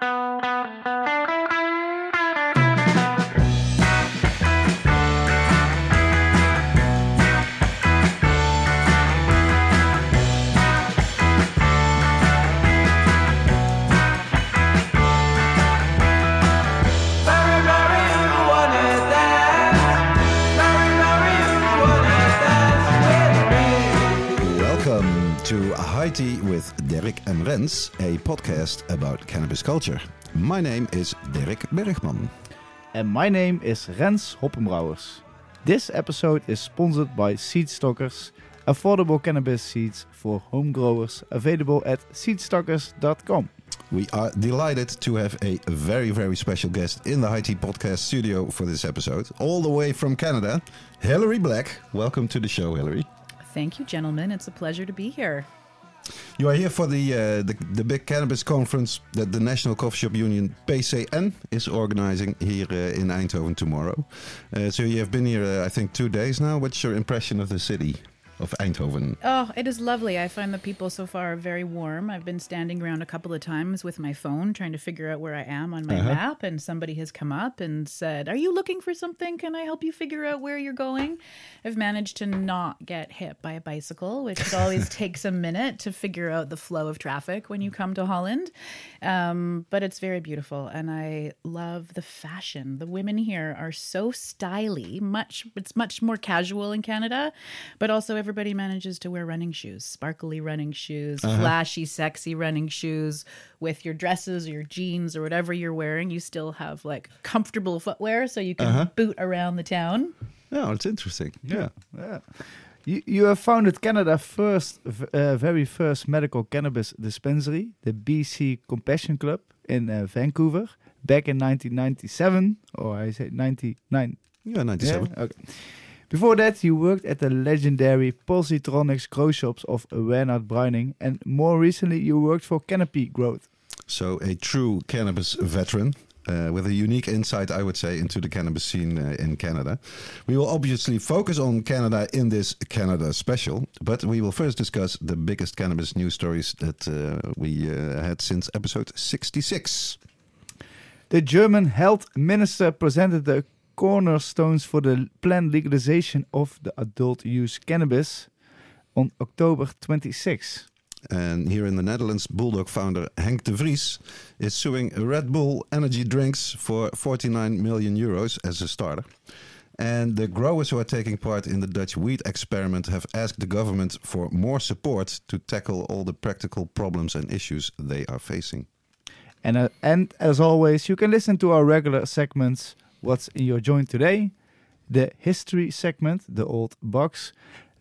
Welcome to High Tea with Derek and Rens, a podcast about cannabis culture. My name is Derek Bergman. And my name is Rens Hoppenbrouwers. This episode is sponsored by Seedstockers, affordable cannabis seeds for home growers, available at seedstockers.com. We are delighted to have a very, very special guest in the High Tea podcast studio for this episode, all the way from Canada, Hilary Black. Welcome to the show, Hilary. Thank you, gentlemen. It's a pleasure to be here. You are here for the, uh, the the big cannabis conference that the National Coffee Shop Union PCN is organizing here uh, in Eindhoven tomorrow. Uh, so you have been here, uh, I think, two days now. What's your impression of the city of Eindhoven? Oh, it is lovely. I find the people so far very warm. I've been standing around a couple of times with my phone trying to figure out where I am on my Uh-huh. map, and somebody has come up and said, Are you looking for something? Can I help you figure out where you're going? I've managed to not get hit by a bicycle, which it always takes a minute to figure out the flow of traffic when you come to Holland. Um, but it's very beautiful, and I love the fashion. The women here are so styly. Much it's much more casual in Canada, but also everybody manages to wear running shoes, sparkly running shoes, flashy, sexy running shoes with your dresses or your jeans or whatever you're wearing. You still have like comfortable footwear, so you can boot around the town. Oh, it's interesting. Yeah. Yeah. You, you have founded Canada's first, uh, very first medical cannabis dispensary, the BC Compassion Club in uh, Vancouver, back in 1997, or I say 99. Yeah, 97. Yeah? Okay. Before that, you worked at the legendary Positronics grow shops of Bernard Bruining, and more recently, you worked for Canopy Growth. So a true cannabis veteran. Uh, with a unique insight, I would say, into the cannabis scene uh, in Canada. We will obviously focus on Canada in this Canada special, but we will first discuss the biggest cannabis news stories that uh, we uh, had since episode 66. The German health minister presented the cornerstones for the planned legalization of the adult use cannabis on October 26. And here in the Netherlands, Bulldog founder Henk de Vries is suing Red Bull Energy Drinks for 49 million euros as a starter. And the growers who are taking part in the Dutch weed experiment have asked the government for more support to tackle all the practical problems and issues they are facing. And, uh, and as always, you can listen to our regular segments What's in Your Joint Today, the History segment, The Old Box,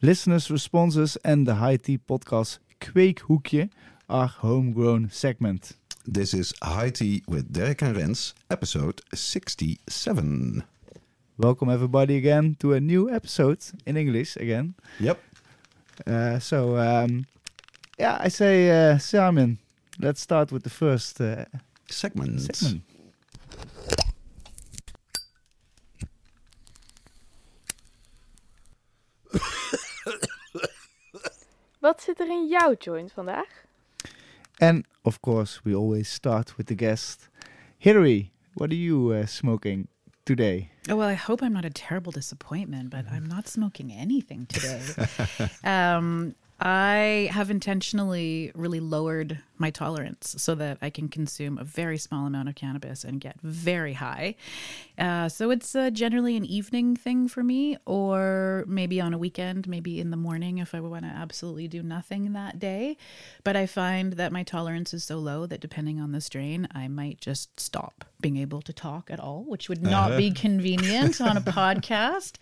Listeners' Responses, and the High Tea Podcast Kweekhoekje, our homegrown segment. This is High Tea with Derek and Rens, episode 67. Welcome, everybody, again to a new episode in English again. Yep. Uh, so, um, yeah, I say, uh, Simon, let's start with the first uh, Segment. segment. Wat zit er in jouw joint vandaag? And of course, we always start with the guest. Hilary, what are you uh, smoking today? Oh, well, I hope I'm not a terrible disappointment, but I'm not smoking anything today. um, I have intentionally really lowered my tolerance so that I can consume a very small amount of cannabis and get very high. Uh, so it's uh, generally an evening thing for me, or maybe on a weekend, maybe in the morning if I want to absolutely do nothing that day. But I find that my tolerance is so low that depending on the strain, I might just stop being able to talk at all, which would not be convenient on a podcast.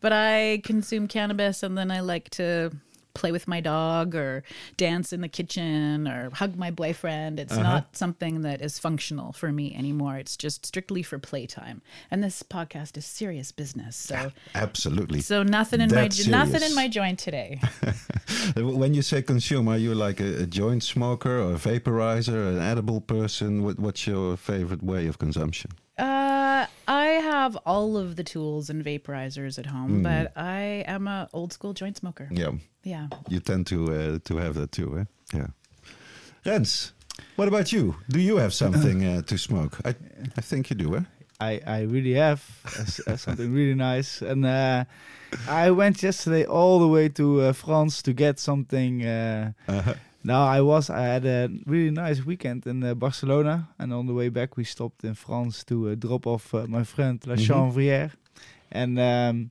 But I consume cannabis and then I like to play with my dog or dance in the kitchen or hug my boyfriend. It's uh-huh. not something that is functional for me anymore. It's just strictly for playtime. And this podcast is serious business. So Absolutely. so nothing in my That's nothing in my joint today. When you say consume, are you like a, a joint smoker or a vaporizer, an edible person? What, what's your favorite way of consumption? Uh, I have all of the tools and vaporizers at home, but I am a old school joint smoker. Yeah, Yeah. you tend to uh, to have that too, eh? Yeah. Rens, What about you? Do you have something uh, to smoke? I, I think you do, eh? I, I really have uh, s- uh, something really nice, and uh, I went yesterday all the way to uh, France to get something. Uh, Now I was I had a really nice weekend in uh, Barcelona, and on the way back we stopped in France to uh, drop off uh, my friend La Mhm. And um,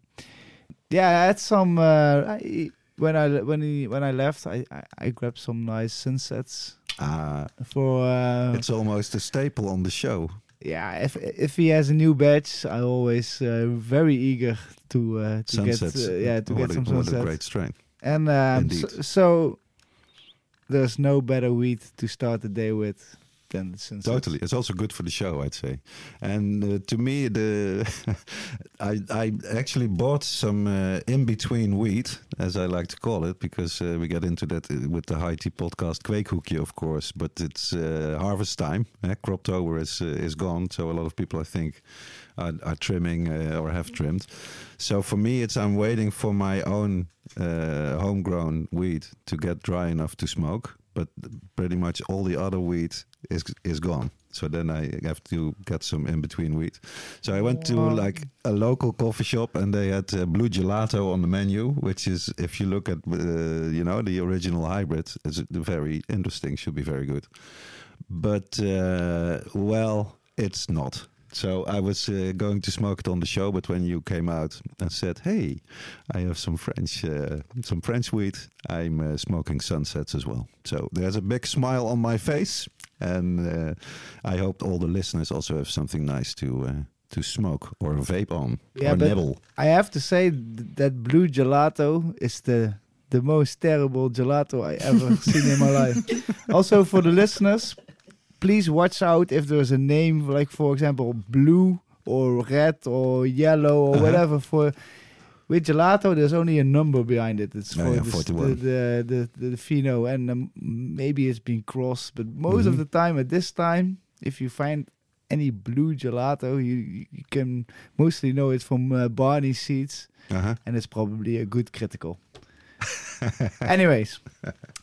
yeah, I had some. Uh, I, when I when he when I left, I, I, I grabbed some nice sunsets uh, for. Uh, it's almost a staple on the show. yeah, if if he has a new badge, I always uh, very eager to uh, to Sunsets. get yeah to what get a, some what a great strength. And um, so, so there's no better weed to start the day with than the sunsets. Totally, it's also good for the show, I'd say. And uh, to me, the I I actually bought some uh, in between wheat, as I like to call it, because uh, we get into that uh, with the high tea podcast Kweekhoekje, of course. But it's uh, harvest time. Eh? Croptober is uh, is gone, so a lot of people, I think, are, are trimming uh, or have trimmed. So for me, it's I'm waiting for my own uh, homegrown weed to get dry enough to smoke. But pretty much all the other wheat is is gone. So then I have to get some in between wheat. So I went to like a local coffee shop and they had uh, blue gelato on the menu, which is if you look at uh, you know the original hybrid, is very interesting. Should be very good. But uh, well, it's not. So I was uh, going to smoke it on the show, but when you came out and said, "Hey, I have some French, uh, some French weed," I'm uh, smoking sunsets as well. So there's a big smile on my face, and uh, I hope all the listeners also have something nice to uh, to smoke or vape on Yeah, or nibble. I have to say that blue gelato is the the most terrible gelato I ever seen in my life. Also for the listeners, please watch out if there's a name like for example blue or red or yellow or Uh-huh. whatever for with gelato there's only a number behind it. It's Oh, for yeah, the, s- 41. the, the, the, the, pheno and um, maybe it's been crossed but most of Mhm. the time at this time if you find any blue gelato you, you can mostly know it's from uh, Barney seeds Uh-huh. and it's probably a good critical. Anyways,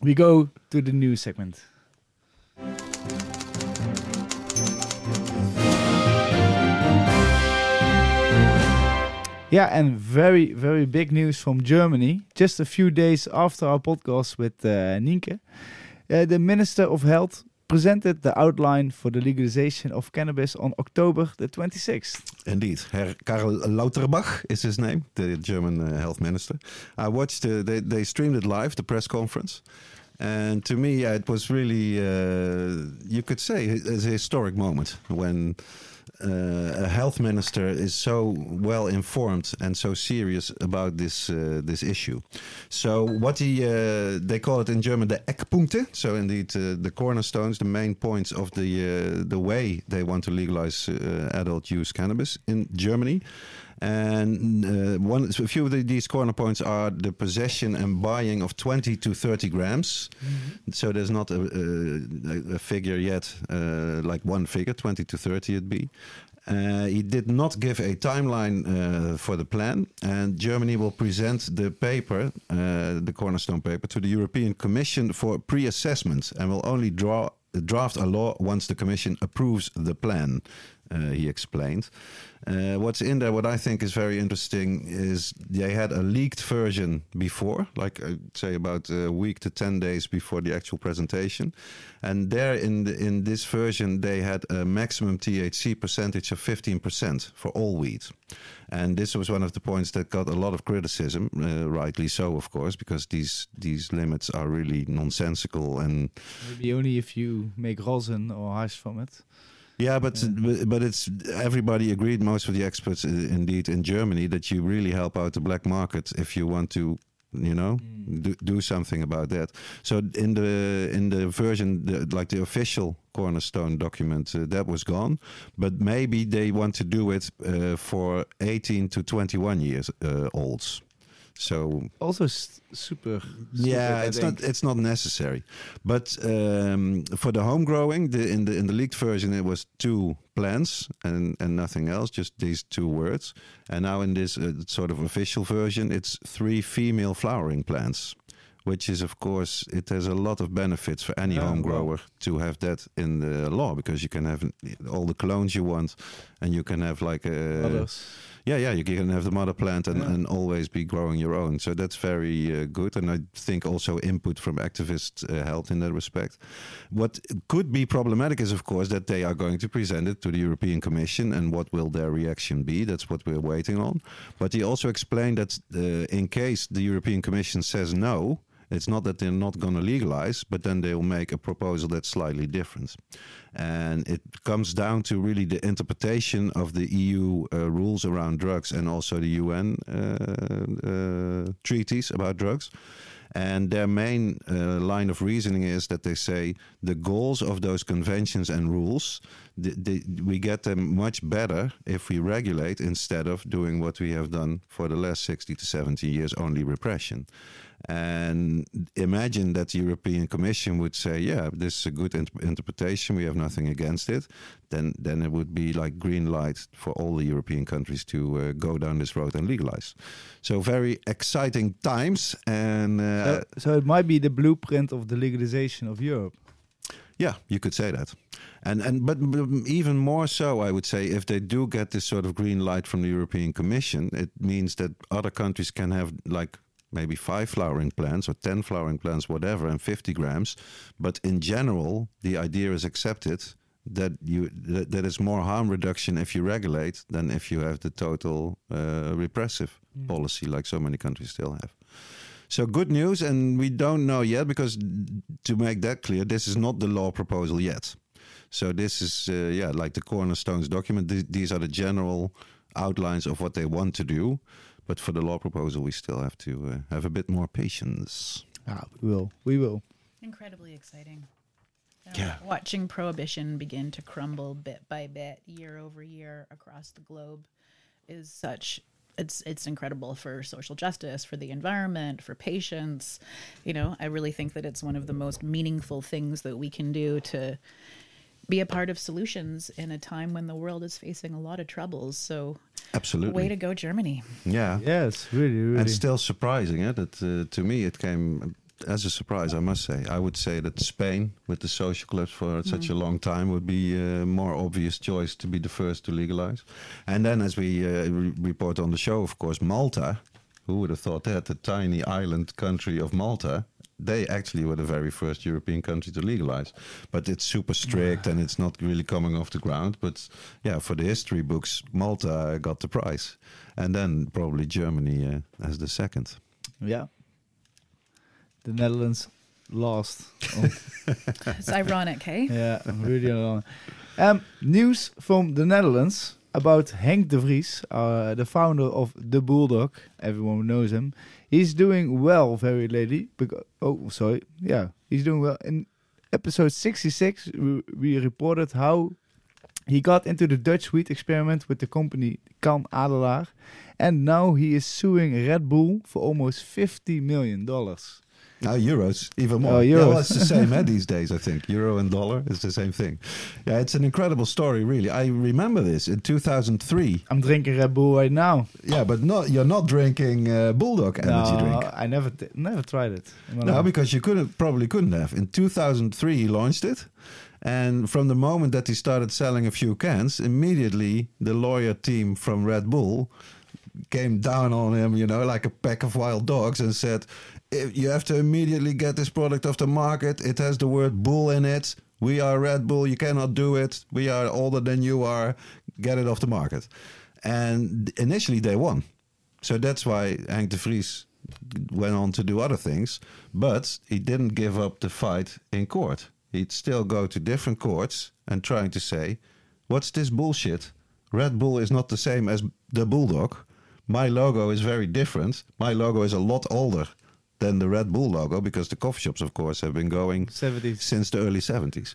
we go to the news segment. Yeah, and very, very big news from Germany. Just a few days after our podcast with uh, Nienke, uh, the Minister of Health presented the outline for the legalization of cannabis on October the 26th. Indeed, Herr Karl Lauterbach is his name, the German uh, health minister. I watched, uh, they, they streamed it live, the press conference. And to me, uh, it was really, uh, you could say, a historic moment when a health minister is so well informed and so serious about this uh, this issue. So what he uh, they call it in German the Eckpunkte. So indeed uh, the cornerstones, the main points of the uh, the way they want to legalize uh, adult use cannabis in Germany. And uh, one, a few of the, these corner points are the possession and buying of 20 to 30 grams. So there's not a, a, a figure yet, uh, like one figure, 20 to 30 it'd be. Uh, he did not give a timeline uh, for the plan, and Germany will present the paper, uh, the cornerstone paper, to the European Commission for pre-assessment, and will only draw draft a law once the Commission approves the plan. Uh, he explained. Uh, what's in there, what I think is very interesting, is they had a leaked version before, like I'd say about a week to ten days before the actual presentation, and there in the, in this version they had a maximum THC percentage of fifteen percent for all weed, and this was one of the points that got a lot of criticism, uh, rightly so, of course, because these these limits are really nonsensical and Maybe only if you make rosin or hash from it. Yeah, but Yeah. but it's everybody agreed. Most of the experts, indeed, in Germany, that you really help out the black market if you want to, you know, do, do something about that. So in the in the version, the, like the official cornerstone document, uh, that was gone. But maybe they want to do it uh, for eighteen to twenty one years uh, olds. So Also s- super. yeah, I it's think. not it's not necessary. But um, for the home growing, the, in the in the leaked version, it was two plants and and nothing else, just these two words. And now in this uh, sort of official version, it's three female flowering plants, which is, of course, it has a lot of benefits for any Yeah, home grower to have that in the law because you can have all the clones you want, and you can have like a Others. yeah, yeah, you can have the mother plant and, Yeah. and always be growing your own. So that's very uh, good. And I think also input from activists uh, helped in that respect. What could be problematic is, of course, that they are going to present it to the European Commission and what will their reaction be. That's what we're waiting on. But he also explained that uh, in case the European Commission says no, it's not that they're not going to legalize, but then they'll make a proposal that's slightly different. And it comes down to really the interpretation of the EU uh, rules around drugs and also the UN uh, uh, treaties about drugs. And their main uh, line of reasoning is that they say the goals of those conventions and rules, th- th- we get them much better if we regulate instead of doing what we have done for the last 60 to 70 years, only repression. And imagine that the European Commission would say, "Yeah, this is a good int- interpretation. We have nothing against it." Then, then it would be like green light for all the European countries to uh, go down this road and legalize. So very exciting times, and uh, so, so it might be the blueprint of the legalization of Europe. yeah, you could say that. And and but, but even more so, I would say, if they do get this sort of green light from the European Commission, it means that other countries can have like maybe five flowering plants or ten flowering plants, whatever, and fifty grams. But in general, the idea is accepted that you that, that is more harm reduction if you regulate than if you have the total uh, repressive policy like so many countries still have. So good news, and we don't know yet because to make that clear, this is not the law proposal yet. So this is uh, yeah, like the cornerstones document. Th- these are the general outlines of what they want to do, but for the law proposal, we still have to uh, have a bit more patience. Ah, we will. We will. Incredibly exciting. Uh, Yeah. Watching prohibition begin to crumble bit by bit, year over year across the globe, is such. It's it's incredible for social justice, for the environment, for patients. You know, I really think that it's one of the most meaningful things that we can do to be a part of solutions in a time when the world is facing a lot of troubles. So, Absolutely. way to go, Germany! yeah. Yes, really, really. And still surprising, eh? That uh, to me it came as a surprise. I must say. I would say that Spain, with the social clubs for such a long time, would be a more obvious choice to be the first to legalize. And then, as we uh, re- report on the show, of course, Malta. Who would have thought that the tiny island country of Malta? They actually were the very first European country to legalize, but it's super strict and it's not really coming off the ground. But yeah, for the history books, Malta got the prize, and then probably Germany uh, as the second. yeah. The Netherlands lost. Oh, It's ironic, hey? yeah, really long. Um, news from the Netherlands about Henk de Vries, uh, the founder of the Bulldog. Everyone knows him. He's doing well very lately. Oh, sorry. Yeah, he's doing well. In episode 66, we, we reported how he got into the Dutch wheat experiment with the company CanAdelaar. And now he is suing Red Bull for almost $50 million. Now euros, even more. Oh, Yeah, euros. well, it's the same eh, these days, I think. Euro and dollar is the same thing. Yeah, it's an incredible story, really. I remember this in 2003. I'm drinking Red Bull right now. Yeah, but not you're not drinking uh, Bulldog energy no, drink. I never, never tried it. No, life. because you couldn't probably couldn't have. In 2003, he launched it, and from the moment that he started selling a few cans, immediately the lawyer team from Red Bull came down on him, you know, like a pack of wild dogs, and said, "If "You have to immediately get this product off the market. It has the word bull in it. We are Red Bull. You cannot do it. We are older than you are. Get it off the market." And initially, they won. So that's why Henk de Vries went on to do other things, but he didn't give up the fight in court. He'd still go to different courts and trying to say, "What's this bullshit? Red Bull is not the same as the Bulldog. My logo is very different. My logo is a lot older than the Red Bull logo because the coffee shops, of course, have been going 70s. since the early 70s.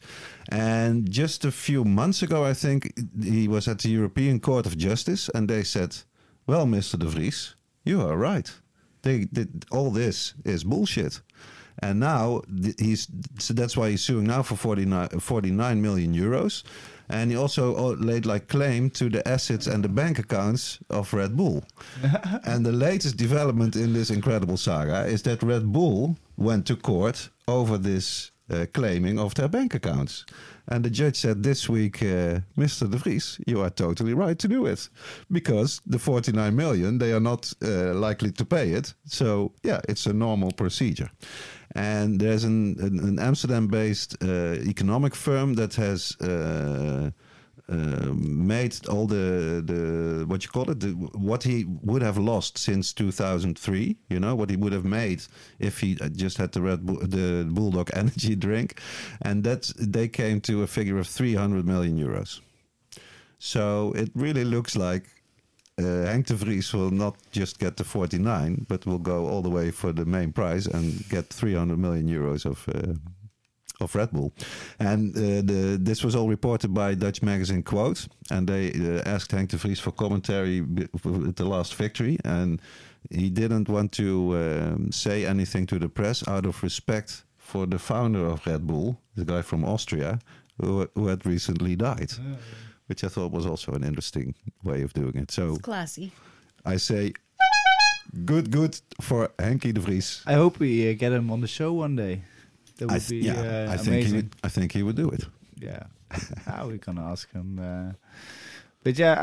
And just a few months ago, I think he was at the European Court of Justice, and they said, "Well, Mr. De Vries, you are right. They, they, all this is bullshit." And now he's so that's why he's suing now for 49, 49 million euros. And he also uh, laid like claim to the assets and the bank accounts of Red Bull. and the latest development in this incredible saga is that Red Bull went to court over this uh, claiming of their bank accounts. And the judge said this week, uh, Mr. De Vries, you are totally right to do it. Because the 49 million, they are not uh, likely to pay it. So, yeah, it's a normal procedure. And there's an, an, an Amsterdam based uh, economic firm that has. Uh, uh, made all the the what you call it the, what he would have lost since 2003 you know what he would have made if he just had the red the bulldog energy drink and that they came to a figure of 300 million euros so it really looks like uh, de Vries will not just get the 49 but will go all the way for the main prize and get 300 million euros of uh, of Red Bull. And uh, the, this was all reported by Dutch magazine Quote, and they asked Henk de Vries for commentary with the last victory, and he didn't want to um, say anything to the press out of respect for the founder of Red Bull, the guy from Austria, who, who had recently died. Oh, yeah. Which I thought was also an interesting way of doing it. So it's classy. I say good, good for Henkie de Vries. I hope we uh, get him on the show one day. That would be yeah, uh, I think he would, I think he would do it. Yeah, how we can ask him. Uh, but yeah,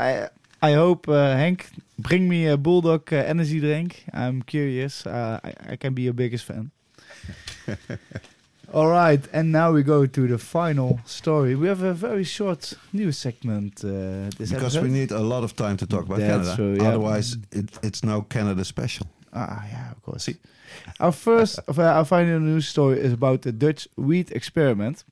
I I hope uh, Henk bring me a Bulldog uh, energy drink. I'm curious. Uh, I I can be your biggest fan. All right, and now we go to the final story. We have a very short news segment uh, this because episode. we need a lot of time to talk about That's Canada. True, yeah. Otherwise, it, it's no Canada special. Ah, yeah, of course. See? Our first, our final news story is about the Dutch wheat experiment,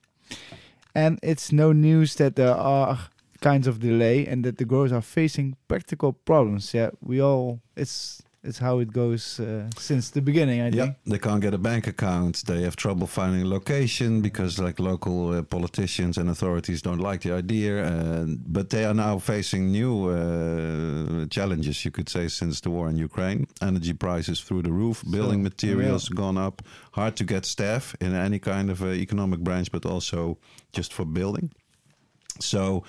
and it's no news that there are kinds of delay and that the growers are facing practical problems. Yeah, we all it's it's how it goes uh, since the beginning. I yeah, think. they can't get a bank account. They have trouble finding a location because, like, local uh, politicians and authorities don't like the idea. Uh, but they are now facing new uh, challenges, you could say, since the war in Ukraine. Energy prices through the roof, building so, materials yeah. gone up. Hard to get staff in any kind of uh, economic branch, but also just for building. So.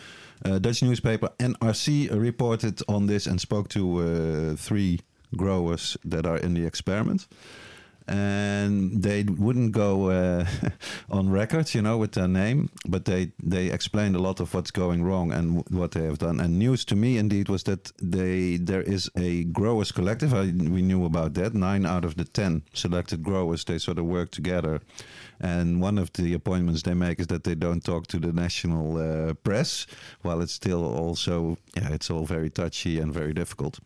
Uh, Dutch newspaper NRC reported on this and spoke to uh, three growers that are in the experiment and they wouldn't go uh, on record, you know, with their name, but they they explained a lot of what's going wrong and what they have done. And news to me, indeed, was that they there is a growers collective. I, we knew about that. Nine out of the ten selected growers they sort of work together. And one of the appointments they make is that they don't talk to the national uh, press, while it's still also yeah, it's all very touchy and very difficult.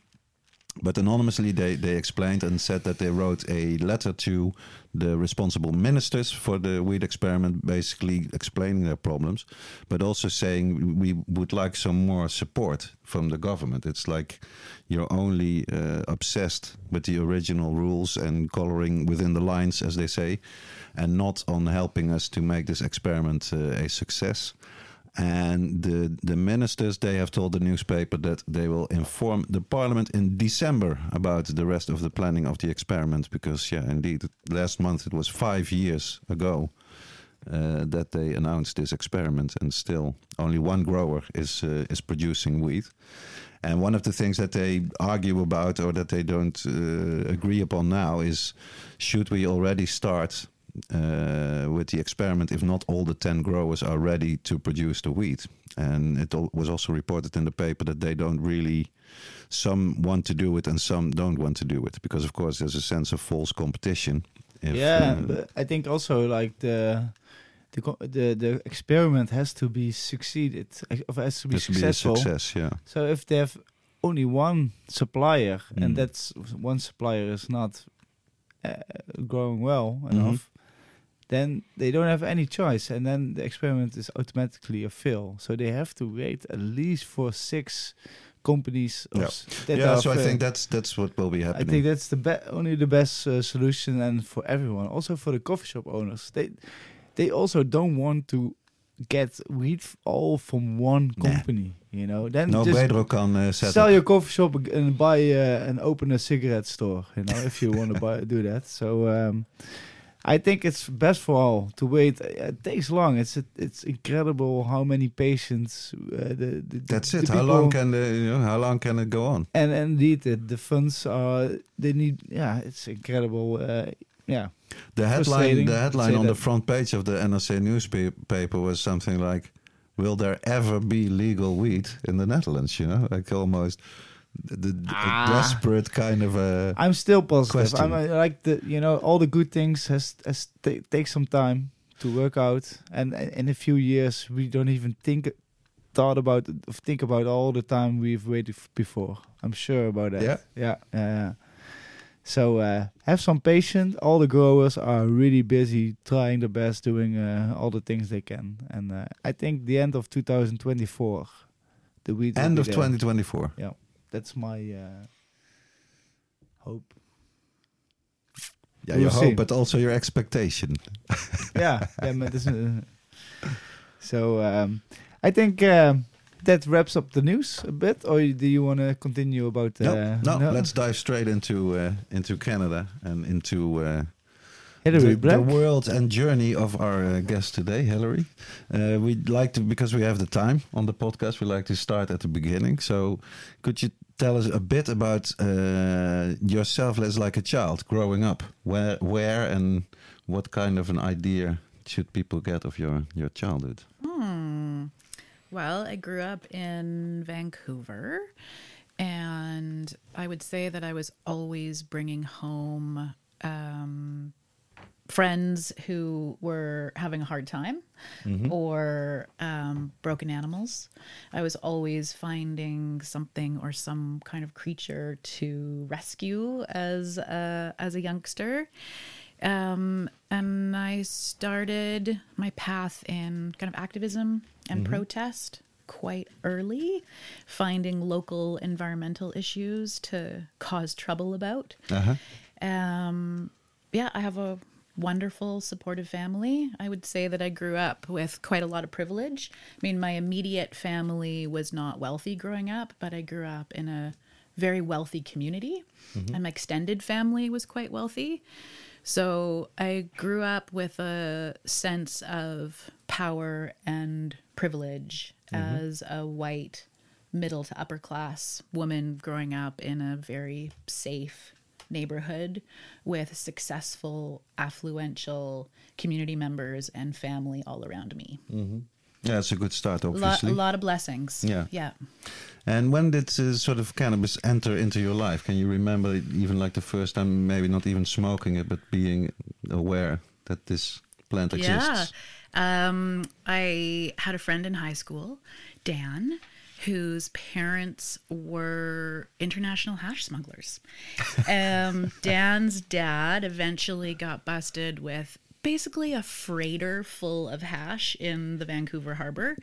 But anonymously, they, they explained and said that they wrote a letter to the responsible ministers for the weed experiment, basically explaining their problems, but also saying we would like some more support from the government. It's like you're only uh, obsessed with the original rules and coloring within the lines, as they say, and not on helping us to make this experiment uh, a success. And the, the ministers, they have told the newspaper that they will inform the parliament in December about the rest of the planning of the experiment. Because, yeah, indeed, last month it was five years ago uh, that they announced this experiment, and still only one grower is uh, is producing wheat. And one of the things that they argue about or that they don't uh, agree upon now is should we already start uh, with the experiment if not all the 10 growers are ready to produce the wheat. And it was also reported in the paper that they don't really, some want to do it and some don't want to do it because, of course, there's a sense of false competition. If, yeah, uh, but I think also like the. The, the the experiment has to be succeeded, or has to be has successful. To be success, yeah. So if they have only one supplier, mm. and that's one supplier is not uh, growing well enough, then they don't have any choice, and then the experiment is automatically a fail. So they have to wait at least for six companies. Yeah, yeah so I think that's that's what will be happening. I think that's the be- only the best uh, solution, and for everyone, also for the coffee shop owners, they they also don't want to get wheat all from one company. Nah. You know, then no Pedro can uh, sell your coffee shop and buy uh, and open a cigarette store. You know, if you want to buy do that. So. Um, I think it's best for all to wait. It takes long. It's it's incredible how many patients. Uh, the, the, That's the it. How long can the, you know, how long can it go on? And indeed, the, the funds are. They need. Yeah, it's incredible. Uh, yeah. The headline, the headline on the front page of the NRC newspaper was something like, "Will there ever be legal weed in the Netherlands?" You know, like almost the, the Ah. desperate kind of a. I'm still positive. Question. I'm uh, like the you know all the good things has has ta take some time to work out, and uh, in a few years we don't even think thought about think about all the time we've waited f- before. I'm sure about that. Yeah? yeah, yeah. yeah. So uh, have some patience. All the growers are really busy, trying their best, doing uh, all the things they can, and uh, I think the end of 2024, the will End of there. 2024. That's my uh, hope. Yeah, your hope, but also your expectation. yeah, yeah, uh, so um, I think um, that wraps up the news a bit, or do you want to continue about? Uh, no, no, let's dive straight into uh, into Canada and into uh, Hilary the, Black. the world and journey of our uh, guest today, Hilary. Uh, we'd like to, because we have the time on the podcast, We'd like to start at the beginning. So, could you tell us a bit about uh, yourself as like a child growing up? Where, where, and what kind of an idea should people get of your your childhood? Hmm. Well, I grew up in Vancouver, and I would say that I was always bringing home um, friends who were having a hard time or um, broken animals. I was always finding something or some kind of creature to rescue as a, as a youngster. Um, and I started my path in kind of activism and protest quite early, finding local environmental issues to cause trouble about. Uh-huh. Um, yeah, I have a wonderful, supportive family. I would say that I grew up with quite a lot of privilege. I mean, my immediate family was not wealthy growing up, but I grew up in a very wealthy community, mm-hmm. and my extended family was quite wealthy. So I grew up with a sense of power and privilege mm-hmm. as a white middle to upper class woman growing up in a very safe neighborhood with successful, affluential community members and family all around me. Yeah, it's a good start, A lot, obviously. a lot of blessings. Yeah. Yeah. And when did uh, sort of cannabis enter into your life? Can you remember even like the first time, maybe not even smoking it, but being aware that this plant exists? Yeah. Um, I had a friend in high school, Dan, whose parents were international hash smugglers. Um, Dan's dad eventually got busted with basically a freighter full of hash in the Vancouver harbor.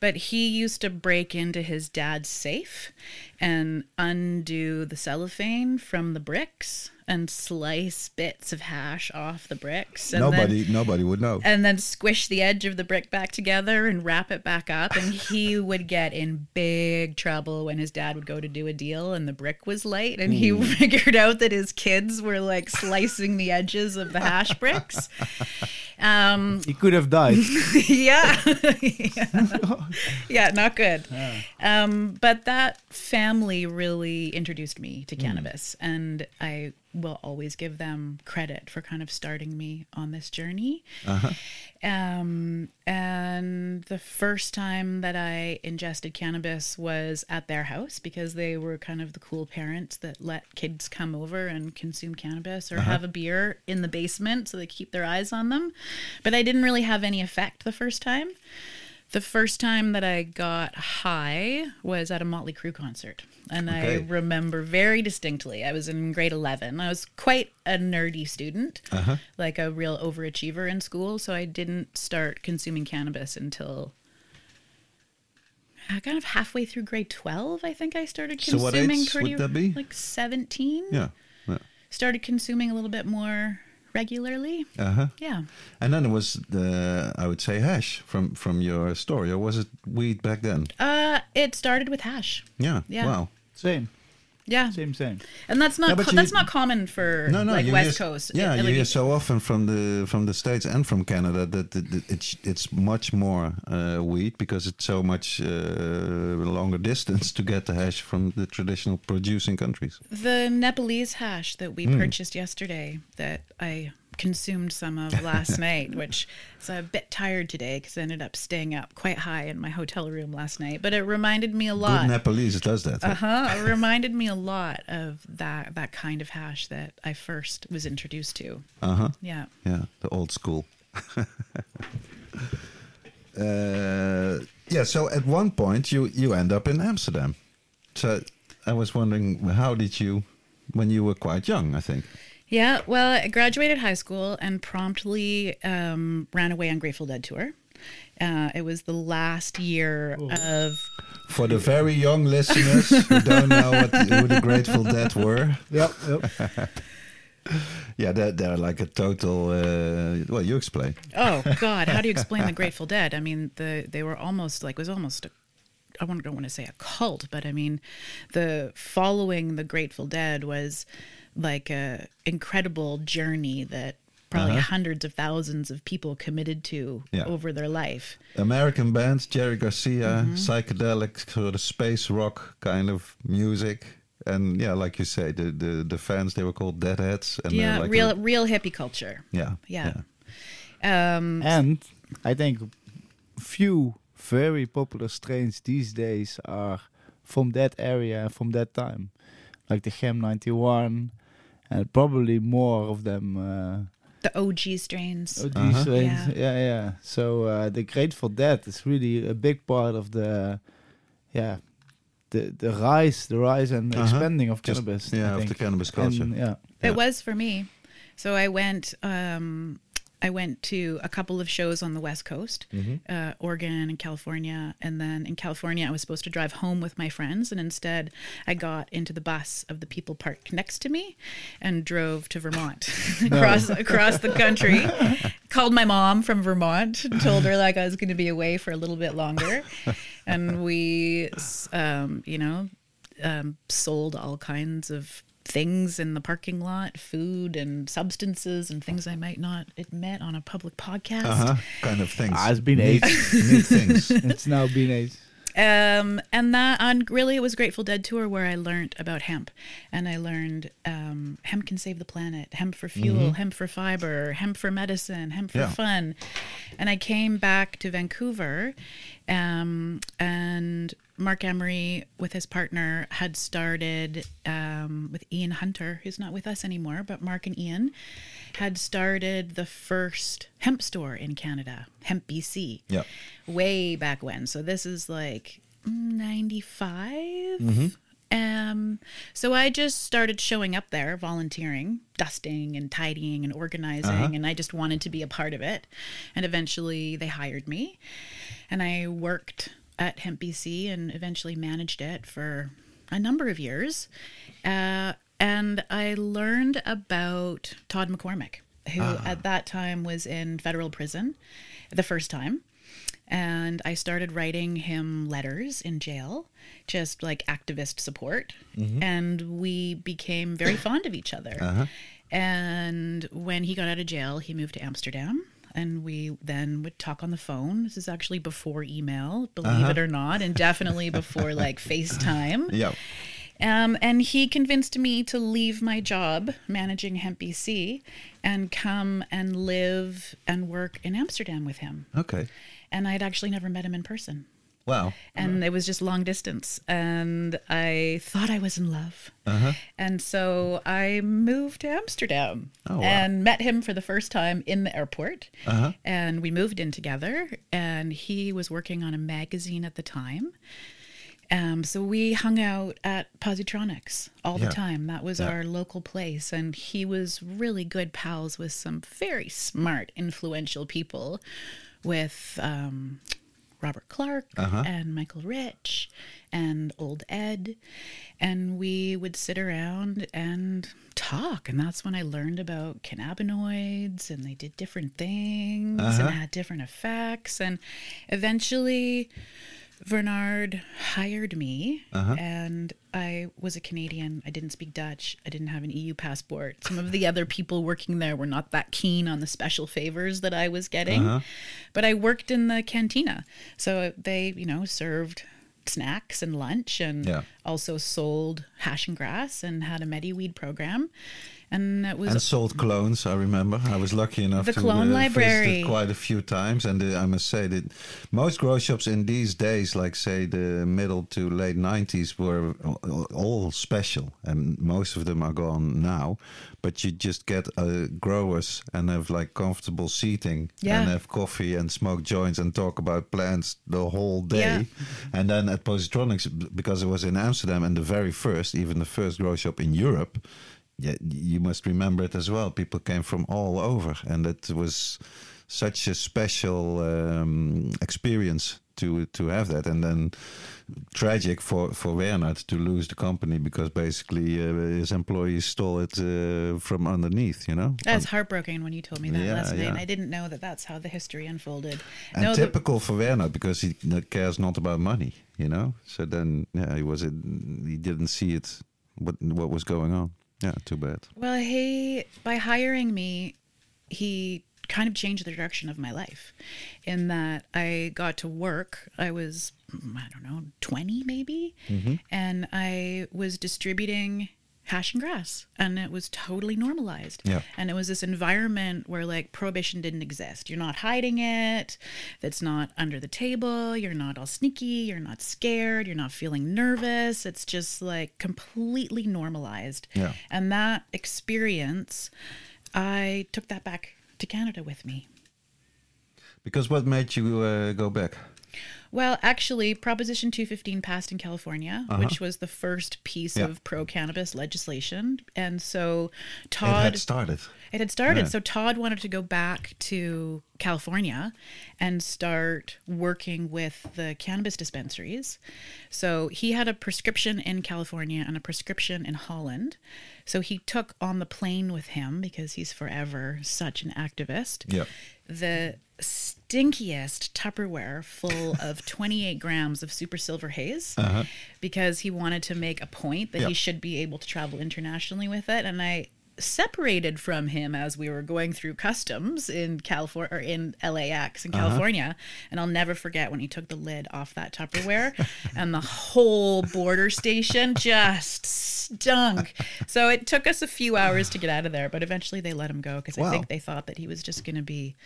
But he used to break into his dad's safe and undo the cellophane from the bricks and slice bits of hash off the bricks. And then- Nobody, nobody would know. and then squish the edge of the brick back together and wrap it back up. And he would get in big trouble when his dad would go to do a deal and the brick was light. And he figured out that his kids were like slicing the edges of the hash bricks. Um, He could have died. yeah. yeah. Yeah, not good. Um, but that family really introduced me to cannabis, and I will always give them credit for kind of starting me on this journey. Um, and the first time that I ingested cannabis was at their house because they were kind of the cool parents that let kids come over and consume cannabis or have a beer in the basement so they keep their eyes on them. But I didn't really have any effect the first time. The first time that I got high was at a Motley Crue concert. And I remember very distinctly. I was in grade 11. I was quite a nerdy student, like a real overachiever in school. So I didn't start consuming cannabis until uh, kind of halfway through grade 12. I think I started consuming So what age would that be? like 17. Yeah. yeah. Started consuming a little bit more regularly. Uh-huh. Yeah. And then it was the, I would say, hash from from your story, or was it weed back then? Uh, it started with hash. Yeah. Yeah. Wow. Same. Yeah, Same, same. and that's not co- you- that's not common for No, no, like West hear, Coast. Yeah, you hear so often from the from the states and from Canada that it- it's it's much more uh, wheat because it's so much uh, longer distance to get the hash from the traditional producing countries. the Nepalese hash that we Hmm. purchased yesterday that I consumed some of last night, which so I'm a bit tired today because I ended up staying up quite high in my hotel room last night. But it reminded me a Good lot. Nepalese does that. Uh huh. It reminded me a lot of that that kind of hash that I first was introduced to. Uh huh. Yeah. Yeah, the old school. uh, yeah. So at one point you you end up in Amsterdam. So I was wondering how did you when you were quite young? I think. Yeah, well, I graduated high school and promptly um, ran away on Grateful Dead tour. Uh, it was the last year of For the very young listeners who don't know what who the Grateful Dead were, Yep, yep. yeah, they're, they're like a total. Uh, well, you explain. oh god, how do you explain the Grateful Dead? I mean, the they were almost like it was almost a I don't want to say a cult, but I mean, the following the Grateful Dead was like a incredible journey that probably Uh-huh. hundreds of thousands of people committed to Yeah. over their life. American bands, Jerry Garcia, Mm-hmm. psychedelic sort of space rock kind of music, and yeah, like you say, the the, the fans they were called Deadheads, and yeah, like real a- real hippie culture. yeah, Yeah. Um, And I think few very popular strains these days are from that area and from that time, like the Chem 91, and probably more of them. Uh, the OG strains. These Uh-huh. strains. Yeah. Yeah, yeah. So uh, the Grateful Dead is really a big part of the, yeah, the the rise, the rise and Uh-huh. expanding of Just- cannabis. I yeah, of the cannabis culture. And, yeah. Yeah. It was for me. So I went. Um, I went to a couple of shows on the West Coast, Mm-hmm. uh, Oregon and California, and then in California I was supposed to drive home with my friends, and instead I got into the bus of the people parked next to me, and drove to Vermont. Across across the country. Called my mom from Vermont. And told her like I was going to be away for a little bit longer, and we, um, you know, um, sold all kinds of things in the parking lot, food and substances and things I might not admit on a public podcast. uh-huh, kind of things. It's been eight. neat things. it's now been eight. Um, and that on really it was Grateful Dead tour where I learned about hemp, and I learned um, hemp can save the planet, hemp for fuel, hemp for fiber, hemp for medicine, hemp for Yeah. fun. And I came back to Vancouver, um, and Marc Emery with his partner had started um, with Ian Hunter, who's not with us anymore, but Marc and Ian had started the first hemp store in Canada, Hemp BC Yeah. way back when. So this is like 95. Um, so I just started showing up there, volunteering, dusting and tidying and organizing, and I just wanted to be a part of it. And eventually they hired me, and I worked at Hemp BC and eventually managed it for a number of years. Uh, and I learned about Todd McCormick, who ah. at that time was in federal prison the first time and I started writing him letters in jail, just like activist support. Mm-hmm. And we became very fond of each other. Uh-huh. And when he got out of jail, he moved to Amsterdam. And we then would talk on the phone. This is actually before email, believe it or not, and definitely before like FaceTime. Yeah. Um, and he convinced me to leave my job managing Hemp BC and come and live and work in Amsterdam with him Okay. and I'd actually never met him in person. Wow. And it was just long distance. And I thought I was in love. And so I moved to Amsterdam Oh, wow. and met him for the first time in the airport. And we moved in together. And he was working on a magazine at the time. Um, so we hung out at Positronics all Yeah. the time. That was Yeah. our local place. And he was really good pals with some very smart, influential people, with um, Robert Clarke uh-huh. and Michael Rich and Old Ed. And we would sit around and talk. And that's when I learned about cannabinoids and they did different things and uh-huh. had different effects. And eventually, Bernard hired me, Uh-huh. and I was a Canadian. I didn't speak Dutch. I didn't have an EU passport. Some of the other people working there were not that keen on the special favors that I was getting. Uh-huh. But I worked in the cantina. So they, you know, served snacks and lunch and Yeah. also sold hash and grass and had a MediWeed program. And was And sold clones, I remember. I was lucky enough The to clone uh, library. visit quite a few times. And uh, I must say that most grow shops in these days, like say the middle to late 90s, were all- all special. And most of them are gone now. But you just get uh, growers and have like comfortable seating Yeah. and have coffee and smoke joints and talk about plants the whole day. Yeah. And then at Positronics, because it was in Amsterdam and the very first, even the first grow shop in Europe, yeah, you must remember it as well. People came from all over, and it was such a special um, experience to to have that. And then tragic for for Werner to lose the company because basically uh, his employees stole it uh, from underneath. You know, I was heartbroken when you told me that Yeah, last night. yeah. I didn't know that that's how the history unfolded. and no, typical for Werner because he cares not about money. You know, so then yeah, he was he didn't see it what what was going on. Yeah, too bad. Well, he by hiring me, he kind of changed the direction of my life in that I got to work. I was I don't know, 20 maybe, mm-hmm. and I was distributing hash and grass and it was totally normalized. Yeah. And it was this environment where like prohibition didn't exist. You're not hiding it. That's not under the table. You're not all sneaky. You're not scared. You're not feeling nervous. It's just like completely normalized. Yeah. And that experience, I took that back to Canada with me. Because what made you uh, go back? Well, actually, Proposition 215 passed in California, which was the first piece Uh-huh. Yeah. of pro cannabis legislation. And so Todd. It had started. It had started. Yeah. So Todd wanted to go back to California and start working with the cannabis dispensaries. So he had a prescription in California and a prescription in Holland. So he took on the plane with him because he's forever such an activist. Yeah. The stinkiest Tupperware full of 28 grams of super silver haze uh-huh. because he wanted to make a point that Yeah. he should be able to travel internationally with it. And I separated from him as we were going through customs in California or in LAX in uh-huh. California. And I'll never forget when he took the lid off that Tupperware and the whole border station just stunk. So it took us a few hours to get out of there, but eventually they let him go because I think they thought that he was just going to be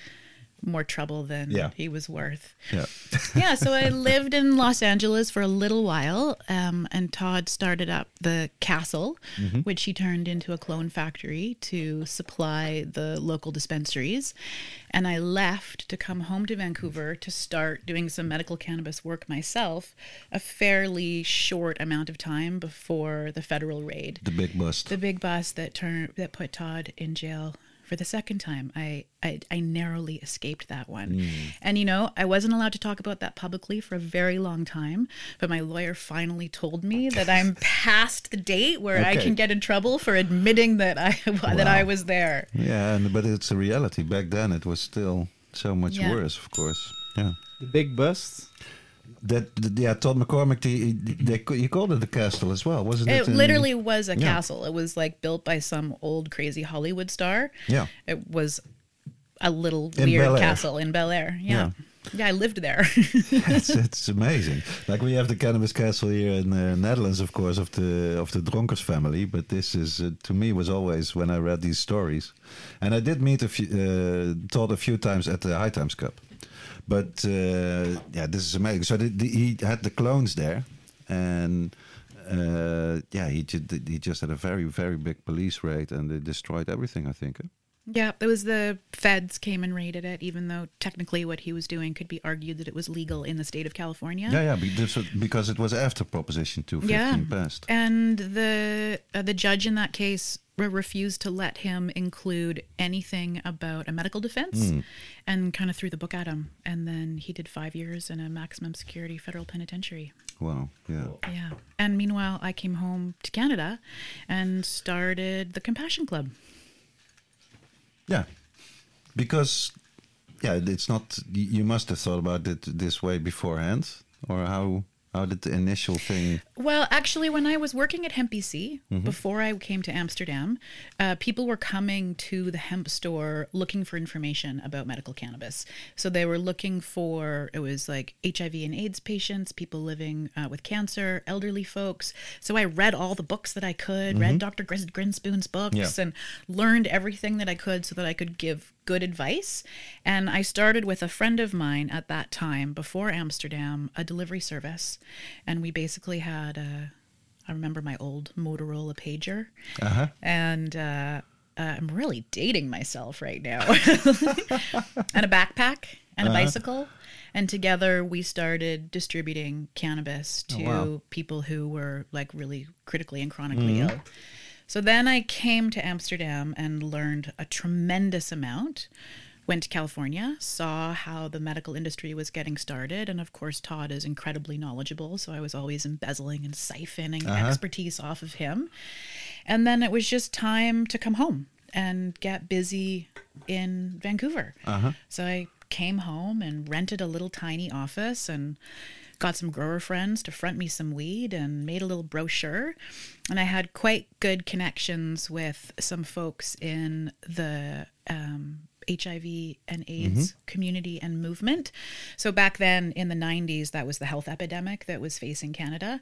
more trouble than Yeah. he was worth Yeah. yeah, so I lived in Los Angeles for a little while, um, and Todd started up the castle, which he turned into a clone factory to supply the local dispensaries. And I left to come home to Vancouver to start doing some medical cannabis work myself, a fairly short amount of time before the federal raid The big bust. the big bus that turned that put Todd in jail for the second time. I I, I narrowly escaped that one, Mm. and you know I wasn't allowed to talk about that publicly for a very long time. But my lawyer finally told me that I'm past the date where I can get in trouble for admitting that I that I was there. Yeah, and, but it's a reality. Back then, it was still so much Yeah. worse, of course. Yeah. The big bust. That, yeah, Todd McCormick, the, they, he called it the castle as well, wasn't it? It in- literally was a Yeah. castle. It was like built by some old crazy Hollywood star. Yeah. It was a little In weird castle in Bel Air. Yeah. yeah. I lived there. it's, it's amazing. Like we have the cannabis castle here in the Netherlands, of course, of the of the Dronkers family. But this is uh, to me was always when I read these stories, and I did meet a few, uh, Todd a few times at the High Times Cup. But uh, yeah, this is amazing. So the, the, he had the clones there, and uh, yeah, he he just had a very very big police raid, and they destroyed everything. I think. eh? Yeah, it was the feds came and raided it, even though technically what he was doing could be argued that it was legal in the state of California. Yeah, yeah, because it was after Proposition Two Yeah. Passed. And the uh, the judge in that case refused to let him include anything about a medical defense, and kind of threw the book at him. And then he did five years in a maximum security federal penitentiary. Wow. Yeah. Yeah. And meanwhile, I came home to Canada and started the Compassion Club. Yeah, because yeah, it's not. You must have thought about it this way beforehand. or how how did the initial thing? Well, actually, when I was working at Hemp BC, before I came to Amsterdam, uh, people were coming to the hemp store looking for information about medical cannabis. So they were looking for, it was like HIV and AIDS patients, people living uh, with cancer, elderly folks. So I read all the books that I could, read Dr. Grinspoon's books, Yeah. and learned everything that I could so that I could give good advice. And I started with a friend of mine at that time, before Amsterdam, a delivery service. And we basically had a, I remember my old Motorola pager. Uh huh. And uh, uh, I'm really dating myself right now. and a backpack and a bicycle. And together we started distributing cannabis to wow. people who were like really critically and chronically ill. So then I came to Amsterdam and learned a tremendous amount. Went to California, saw how the medical industry was getting started. And of course, Todd is incredibly knowledgeable. So I was always embezzling and siphoning uh-huh. expertise off of him. And then it was just time to come home and get busy in Vancouver. Uh-huh. So I came home and rented a little tiny office and got some grower friends to front me some weed and made a little brochure. And I had quite good connections with some folks in the um, HIV and AIDS community and movement. So back then in the 90s, that was the health epidemic that was facing Canada.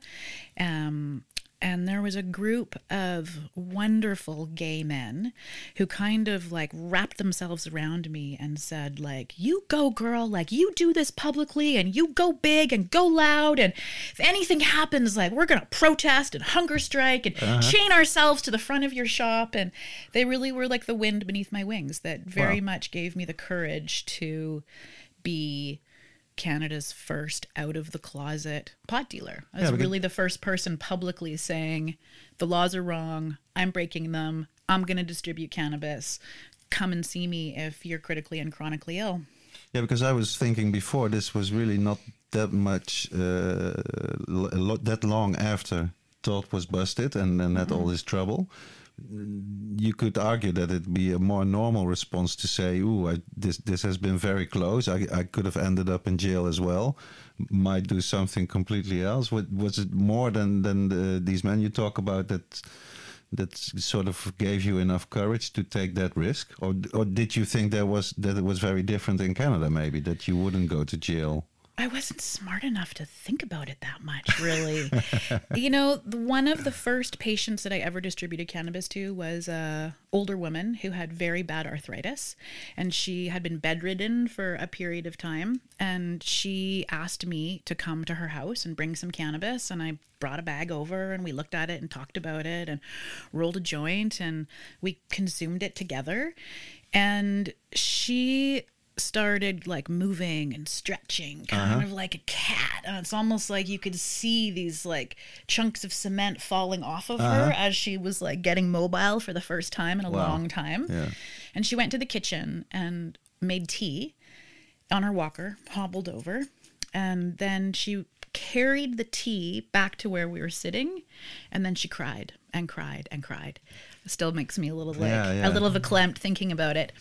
Um, and there was a group of wonderful gay men who kind of like wrapped themselves around me and said like you go girl like you do this publicly and you go big and go loud and if anything happens like we're going to protest and hunger strike and uh-huh. chain ourselves to the front of your shop and they really were like the wind beneath my wings that very Wow. much gave me the courage to be Canada's first out of the closet pot dealer. I was Yeah, really the first person publicly saying the laws are wrong. I'm breaking them. I'm going to distribute cannabis. Come and see me if you're critically and chronically ill. Yeah, because I was thinking before this was really not that much uh, l- a lot, that long after Todd was busted and, and had all this trouble. You could argue that it'd be a more normal response to say, "Ooh, I, this this has been very close. I, I could have ended up in jail as well. Might do something completely else." Was it more than than the, these men you talk about that that sort of gave you enough courage to take that risk, or or did you think there was that it was very different in Canada? Maybe that you wouldn't go to jail. I wasn't smart enough to think about it that much, really. you know, the- one of the first patients that I ever distributed cannabis to was a older woman who had very bad arthritis, and she had been bedridden for a period of time. And she asked me to come to her house and bring some cannabis, and I brought a bag over, and we looked at it and talked about it, and rolled a joint, and we consumed it together. And she started like moving and stretching kind uh-huh. of like a cat and it's almost like you could see these like chunks of cement falling off of her uh-huh. as she was like getting mobile for the first time in a Wow. long time Yeah. and she went to the kitchen and made tea on her walker hobbled over and then she carried the tea back to where we were sitting and then she cried and cried and cried it still makes me a little like Yeah, yeah. a little verklempt thinking about it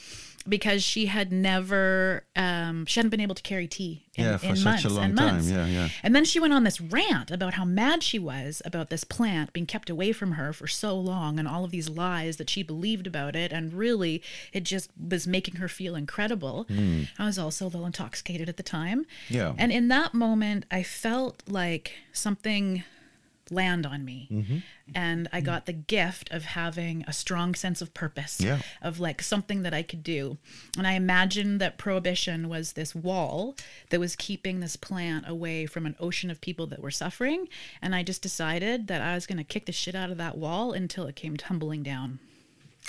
because she had never um she hadn't been able to carry tea in, Yeah, for in such months a long and time. months Yeah, yeah. and then she went on this rant about how mad she was about this plant being kept away from her for so long and all of these lies that she believed about it. And really, it just was making her feel incredible. I was also a little intoxicated at the time. Yeah. And in that moment, I felt like something land on me. Mm-hmm. And I got the gift of having a strong sense of purpose, Yeah. of like something that I could do. And I imagined that prohibition was this wall that was keeping this plant away from an ocean of people that were suffering. And I just decided that I was going to kick the shit out of that wall until it came tumbling down.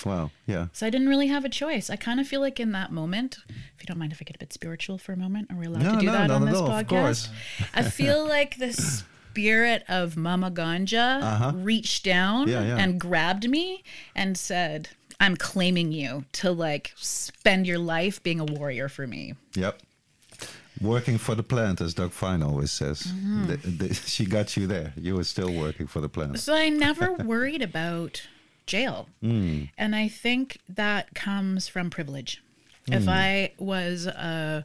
Wow. Yeah. So I didn't really have a choice. I kind of feel like in that moment, if you don't mind if I get a bit spiritual for a moment, are we allowed No, to do no, that on this all, of podcast? course. I feel like the spirit of Mama Ganja reached down Uh-huh. Yeah, yeah. and grabbed me and said, I'm claiming you to like spend your life being a warrior for me. Yep. Working for the plant, as Doug Fine always says. Mm-hmm. The- the- she got you there. You were still working for the plant. So I never worried about jail. Hmm. And I think that comes from privilege. Hmm. If I was a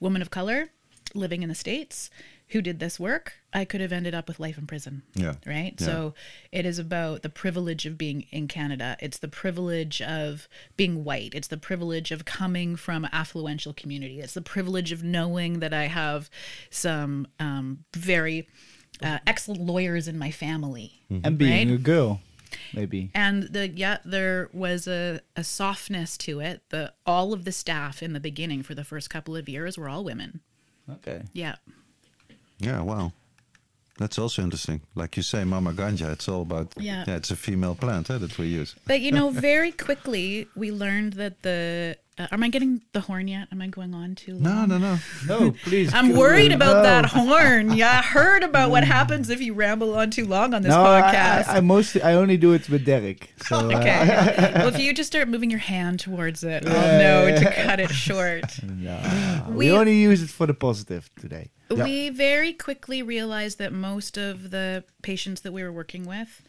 woman of color living in the States who did this work, I could have ended up with life in prison. Yeah. Right. Yeah. So it is about the privilege of being in Canada. It's the privilege of being white. It's the privilege of coming from affluential community. It's the privilege of knowing that I have some um, very uh, excellent lawyers in my family. And being Right? a girl, maybe. And the yeah, there was a, a softness to it. The all of the staff in the beginning for the first couple of years were all women. Okay. Yeah. Yeah, wow. That's also interesting. Like you say, Mama Ganja, it's all about, Yeah. it's a female plant eh, that we use. But you know, very quickly we learned that the. Uh, am I getting the horn yet? Am I going on too long? No, no, no. No, please. I'm worried on. about No. that horn. Yeah, I heard about what happens if you ramble on too long on this No, podcast. I, I mostly I only do it with Derek. So uh, okay. well, if you just start moving your hand towards it, I'll Yeah, know yeah, to cut it short. no, we, We- only use it for the positive today. Yeah. We very quickly realized that most of the patients that we were working with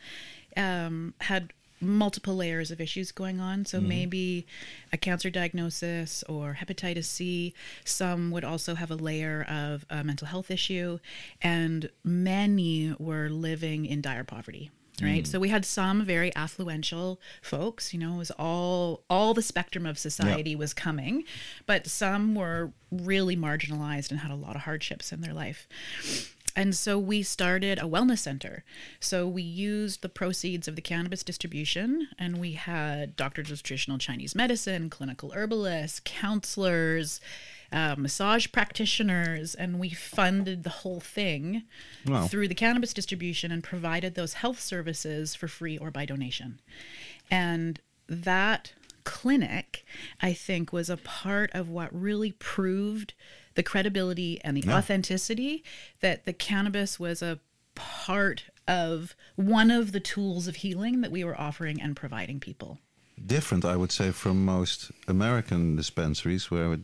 um, had multiple layers of issues going on. So maybe a cancer diagnosis or hepatitis C. Some would also have a layer of a mental health issue, and many were living in dire poverty. Right, mm. so we had some very affluential folks. You know, it was all all the spectrum of society was coming, but some were really marginalized and had a lot of hardships in their life. And so we started a wellness center. So we used the proceeds of the cannabis distribution, and we had doctors of traditional Chinese medicine, clinical herbalists, counselors, uh, massage practitioners, and we funded the whole thing Wow. through the cannabis distribution and provided those health services for free or by donation. And that clinic, I think, was a part of what really proved the credibility and the Yeah. authenticity that the cannabis was a part of one of the tools of healing that we were offering and providing people. Different, I would say, from most American dispensaries where it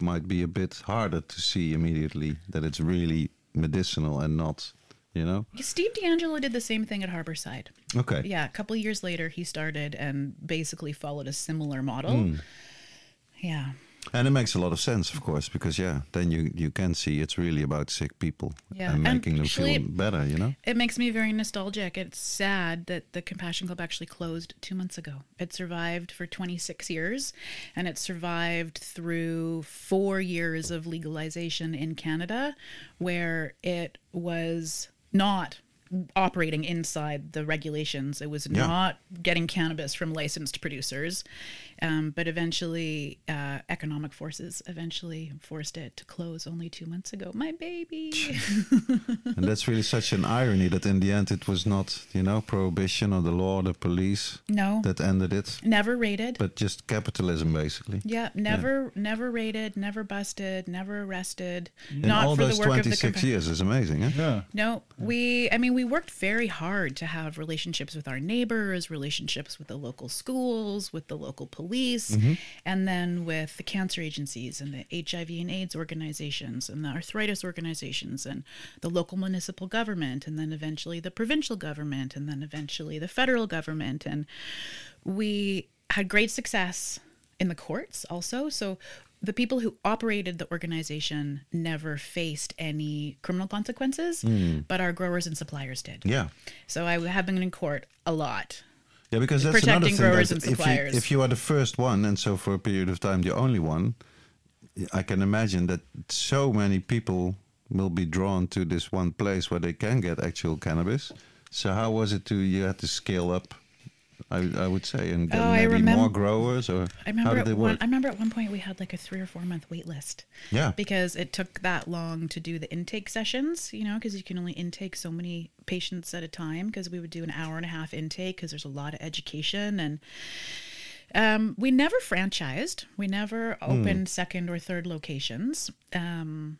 might be a bit harder to see immediately that it's really medicinal and not, you know? Steve DeAngelo did the same thing at Harborside. Okay. Yeah, a couple of years later, he started and basically followed a similar model. Hmm. Yeah. And it makes a lot of sense, of course, because yeah, then you you can see it's really about sick people Yeah, and and making them feel better, you know. It makes me very nostalgic. It's sad that the Compassion Club actually closed two months ago. It survived for 26 years, and it survived through four years of legalization in Canada, where it was not operating inside the regulations. It was Yeah. not getting cannabis from licensed producers, um, but eventually, uh, economic forces eventually forced it to close only two months ago. My baby. and that's really such an irony that in the end it was not, you know, prohibition or the law, or the police no, that ended it, never raided. but just capitalism basically. Yeah, never, never raided, never busted, never arrested. In Not all for those the work of the 26 compa- years is amazing, eh? Yeah. No, we. I mean, we worked very hard to have relationships with our neighbors, relationships with the local schools, with the local police, Mm-hmm. and then with the cancer agencies and the HIV and AIDS organizations and the arthritis organizations and the local municipal government, and then eventually the provincial government, and then eventually the federal government, and we had great success in the courts also. So the people who operated the organization never faced any criminal consequences, mm. but our growers and suppliers did. Yeah. So I have been in court a lot. Yeah, because that's another thing. that if you, if you are the first one, and so for a period of time the only one, I can imagine that so many people will be drawn to this one place where they can get actual cannabis. So how was it to you had to scale up? I, I would say and Oh, I maybe more growers or I how remember did at it one. I remember at one point we had like a three or four month wait list yeah, because it took that long to do the intake sessions, you know, because you can only intake so many patients at a time because we would do an hour and a half intake because there's a lot of education and um, we never franchised. We never opened second or third locations. Um,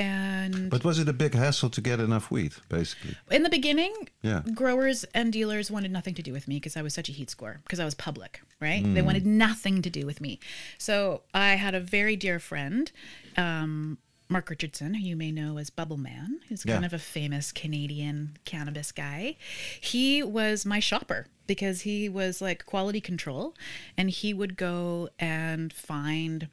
and but was it a big hassle to get enough weed, basically? in the beginning, Yeah. growers and dealers wanted nothing to do with me because I was such a heat score because I was public, right? They wanted nothing to do with me. So I had a very dear friend, um, Mark Richardson, who you may know as Bubble Man, who's kind Yeah. of a famous Canadian cannabis guy. He was my shopper because he was like quality control and he would go and find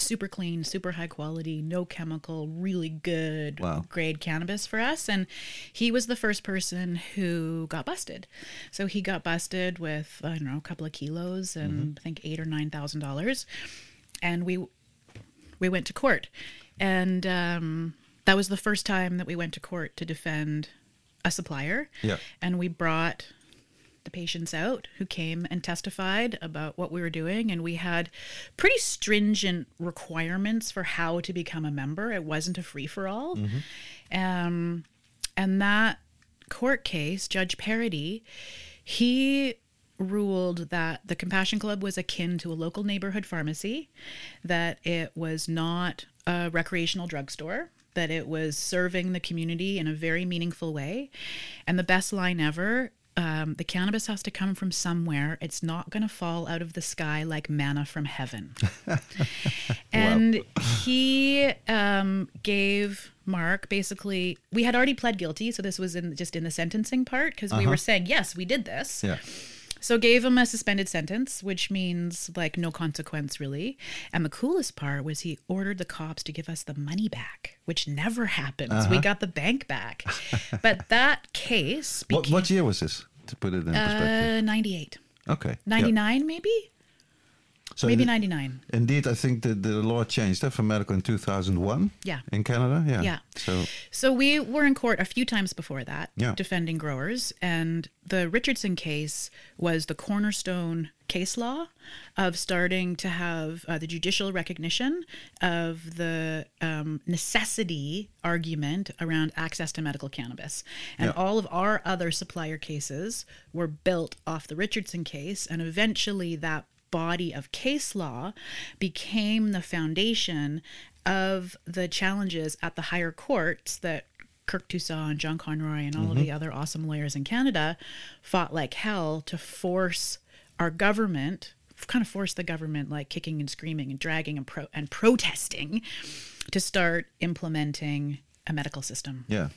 super clean, super high quality, no chemical, really good Wow. grade cannabis for us. And he was the first person who got busted. So he got busted with I don't know a couple of kilos and I think eight or nine thousand dollars, and we we went to court, and um, that was the first time that we went to court to defend a supplier. Yeah. and we brought the patients out who came and testified about what we were doing and we had pretty stringent requirements for how to become a member. It wasn't a free-for-all. Um, and that court case judge parody he ruled that the compassion club was akin to a local neighborhood pharmacy that it was not a recreational drugstore that it was serving the community in a very meaningful way. And the best line ever um, the cannabis has to come from somewhere. It's not going to fall out of the sky like manna from heaven. and he um, gave Mark basically. We had already pled guilty, so this was in just in the sentencing part because we were saying yes, we did this. Yeah. So gave him a suspended sentence, which means like no consequence really. And the coolest part was he ordered the cops to give us the money back, which never happens. We got the bank back. but that case What, became what year was this? To put it in perspective. uh, 98. Okay. yeah. 99 maybe? So maybe 99. Indeed, I think the, the law changed uh, for medical in 2001 Yeah. in Canada. Yeah. Yeah. So, So we were in court a few times before that, Yeah. defending growers, and the Richardson case was the cornerstone case law of starting to have uh, the judicial recognition of the um, necessity argument around access to medical cannabis, and Yeah. all of our other supplier cases were built off the Richardson case, and eventually that body of case law became the foundation of the challenges at the higher courts that Kirk Tousaw and John Conroy and all of the other awesome lawyers in Canada fought like hell to force our government, kind of force the government like kicking and screaming and dragging and pro- and protesting to start implementing a medical system. yeah.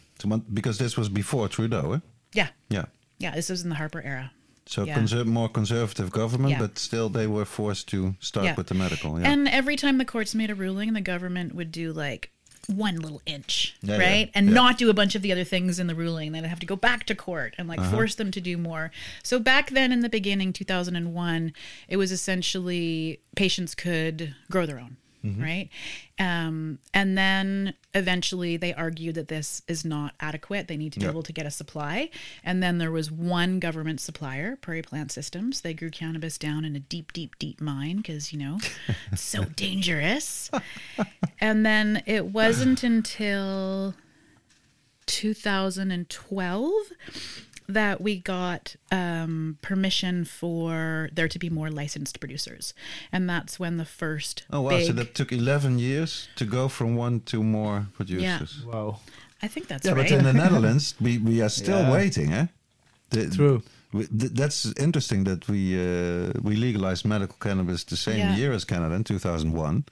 Because this was before Trudeau. Eh? Yeah. Yeah. Yeah, this was in the Harper era. So, Yeah. conser- more conservative government, Yeah. but still they were forced to start Yeah. with the medical. Yeah. And every time the courts made a ruling, the government would do like one little inch, Yeah, yeah, right? And yeah. not do a bunch of the other things in the ruling. They'd have to go back to court and like Uh-huh. force them to do more. So back then in the beginning, 2001, it was essentially patients could grow their own. Mm-hmm. Right. Um, and then eventually they argued that this is not adequate. They need to be Yeah. able to get a supply. And then there was one government supplier, Prairie Plant Systems. They grew cannabis down in a deep, deep, deep mine because, you know, it's so dangerous. and then it wasn't until 2012 that we got um, permission for there to be more licensed producers. And that's when the first oh, wow. big, So that took 11 years to go from one to more producers. Yeah. Wow. I think that's Yeah, right. but in the Netherlands, we, we are still Yeah. waiting, eh? The- True. we- th- that's interesting that we uh, we legalized medical cannabis the same Yeah. year as Canada in 2001.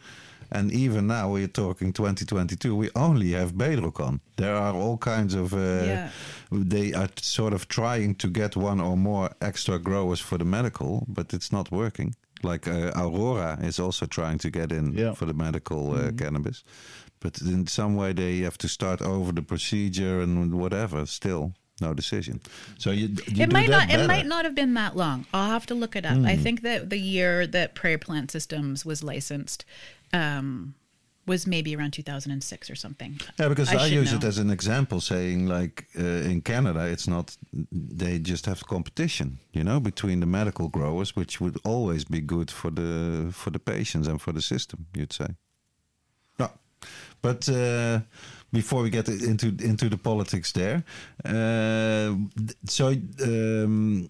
And even now, we're talking 2022, we only have Bedrocan. There are all kinds of. Uh, Yeah. They are sort of trying to get one or more extra growers for the medical, but it's not working. Like uh, Aurora is also trying to get in Yeah. for the medical uh, cannabis. But in some way, they have to start over the procedure and whatever. Still, no decision. So you, you it might not. It might not have been that long. I'll have to look it up. Hmm. I think that the year that Prairie Plant Systems was licensed um, was maybe around 2006 or something. Yeah, because I, should use it as an example, saying like uh, in Canada, it's not they just have competition, you know, between the medical growers, which would always be good for the for the patients and for the system. You'd say. No, but uh, before we get into into the politics there, uh, so. Um,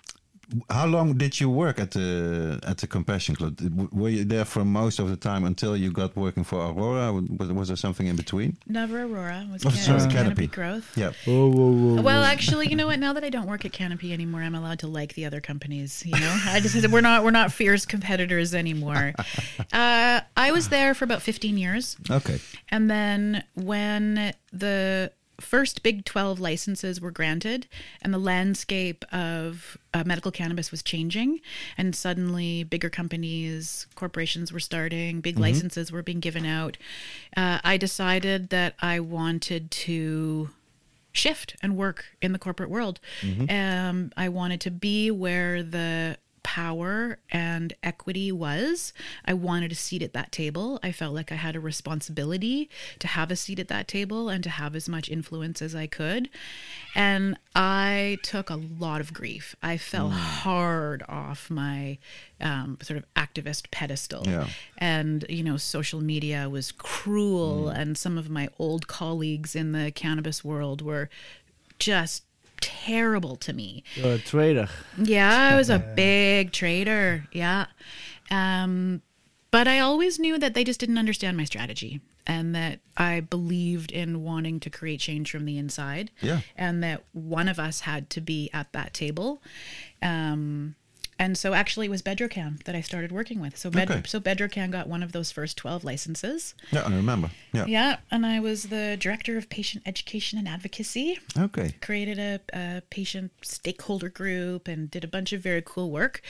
how long did you work at the at the Compassion Club? Were you there for most of the time until you got working for Aurora? Was, was there something in between? Never Aurora was, Oh, can- sorry, was Canopy. Growth. Yeah. Whoa, whoa, whoa. Well, whoa. actually, you know what? Now that I don't work at Canopy anymore, I'm allowed to like the other companies. You know, I just we're not we're not fierce competitors anymore. uh, I was there for about 15 years. Okay. And then when the first big 12 licenses were granted, and the landscape of uh, medical cannabis was changing. And suddenly, bigger companies, corporations were starting, big licenses were being given out. Uh, I decided that I wanted to shift and work in the corporate world. Um, I wanted to be where the power and equity was. I wanted a seat at that table. I felt like I had a responsibility to have a seat at that table and to have as much influence as I could. And I took a lot of grief. I fell hard off my um, sort of activist pedestal. Yeah. And, you know, social media was cruel. And some of my old colleagues in the cannabis world were just terrible to me. You're a traitor. Yeah, I was a big trader. Yeah. Um, but I always knew that they just didn't understand my strategy and that I believed in wanting to create change from the inside. Yeah. And that one of us had to be at that table. Um, and so actually it was Bedrocan that I started working with. So Bed- Okay. so Bedrocan got one of those first 12 licenses. Yeah, I remember. Yeah. Yeah, and I was the director of patient education and advocacy Okay. created a, a patient stakeholder group and did a bunch of very cool work.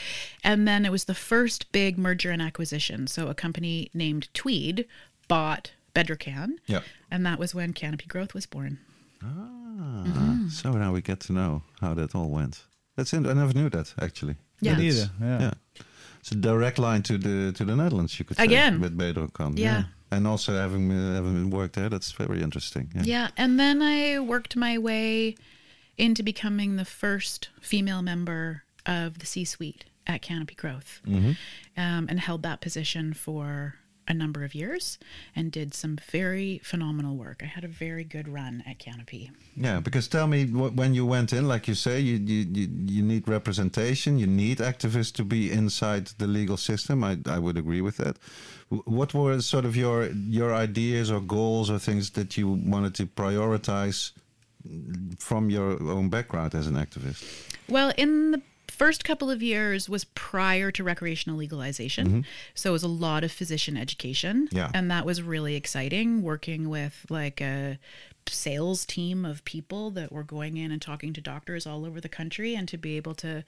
And then it was the first big merger and acquisition. So a company named Tweed bought Bedrocan. Yeah. And that was when Canopy Growth was born. Ah, So now we get to know how that all went. That's in, I never knew that actually. Yeah. That Me it's- neither, yeah. It's a direct line to the to the Netherlands, you could say, Again. with Bedrocan. Yeah. And also having uh, having worked there, that's very interesting. Yeah. Yeah. And then I worked my way into becoming the first female member of the C suite at Canopy Growth um, and held that position for a number of years and did some very phenomenal work. I had a very good run at Canopy. Yeah, because tell me when you went in, like you say, you, you you you need representation. You need activists to be inside the legal system. I I would agree with that. What were sort of your your ideas or goals or things that you wanted to prioritize from your own background as an activist? Well, in the first couple of years was prior to recreational legalization. Mm-hmm. So it was a lot of physician education. Yeah. And that was really exciting working with like a sales team of people that were going in and talking to doctors all over the country and to be able to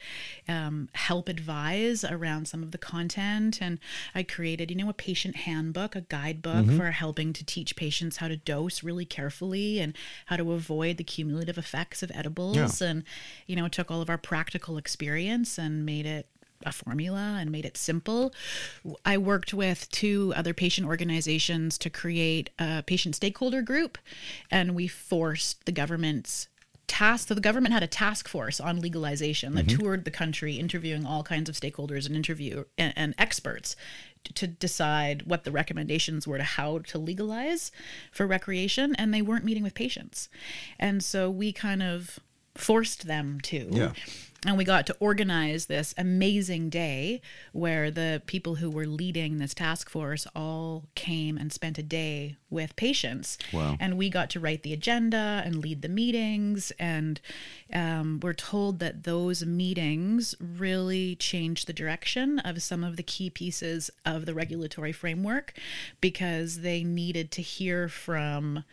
um, help advise around some of the content. And i created you know a patient handbook a guidebook for helping to teach patients how to dose really carefully and how to avoid the cumulative effects of edibles. And you know took all of our practical experience and made it a formula and made it simple. I worked with two other patient organizations to create a patient stakeholder group, and we forced the government's task. So the government had a task force on legalization that mm-hmm. toured the country, interviewing all kinds of stakeholders and interview and, and experts to, to decide what the recommendations were to how to legalize for recreation, and they weren't meeting with patients, and so we kind of forced them to Yeah. And we got to organize this amazing day where the people who were leading this task force all came and spent a day with patients Wow. and we got to write the agenda and lead the meetings and um, we're told that those meetings really changed the direction of some of the key pieces of the regulatory framework because they needed to hear from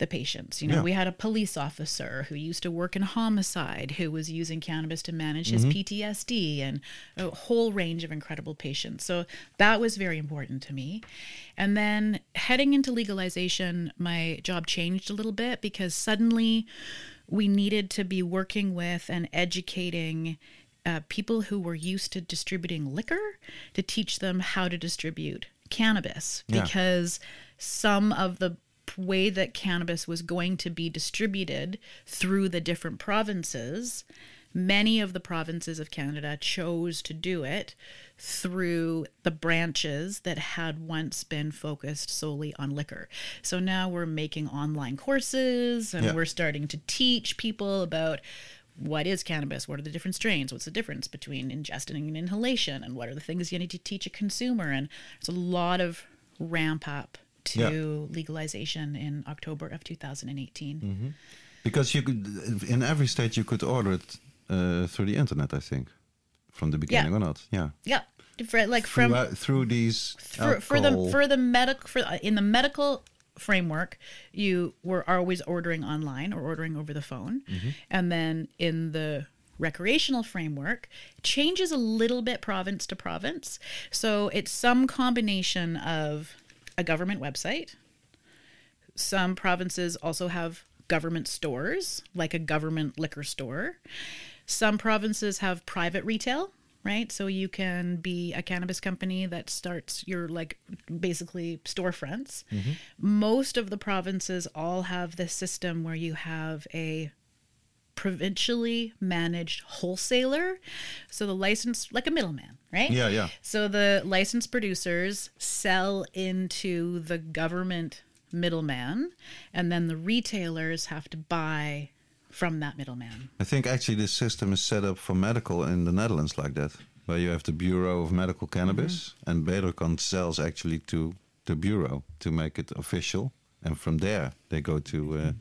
the patients. You know, Yeah. we had a police officer who used to work in homicide who was using cannabis to manage his PTSD and a whole range of incredible patients. So that was very important to me. And then heading into legalization, my job changed a little bit because suddenly we needed to be working with and educating uh, people who were used to distributing liquor to teach them how to distribute cannabis Yeah. because some of the way that cannabis was going to be distributed through the different provinces many of the provinces of Canada chose to do it through the branches that had once been focused solely on liquor. So now we're making online courses and Yeah. we're starting to teach people about what is cannabis? What are the different strains? What's the difference between ingesting and inhalation? And what are the things you need to teach a consumer? And it's a lot of ramp up to Yeah. legalization in October of 2018. Mm-hmm. Because you could, in every state, you could order it uh, through the internet. I think from the beginning, or not? Yeah. Yeah, for, like from through, uh, through these for, for the for the medical for uh, in the medical framework, you were always ordering online or ordering over the phone. And then in the recreational framework, changes a little bit province to province. So it's some combination of a government website. Some provinces also have government stores, like a government liquor store. Some provinces have private retail, right? So you can be a cannabis company that starts your like basically storefronts. Mm-hmm. Most of the provinces all have this system where you have a provincially managed wholesaler. So the license, like a middleman, right? Yeah, yeah. So the licensed producers sell into the government middleman, and then the retailers have to buy from that middleman. I think actually this system is set up for medical in the Netherlands like that, where you have the Bureau of Medical Cannabis, and Bedrocan sells actually to the bureau to make it official, and from there they go to uh,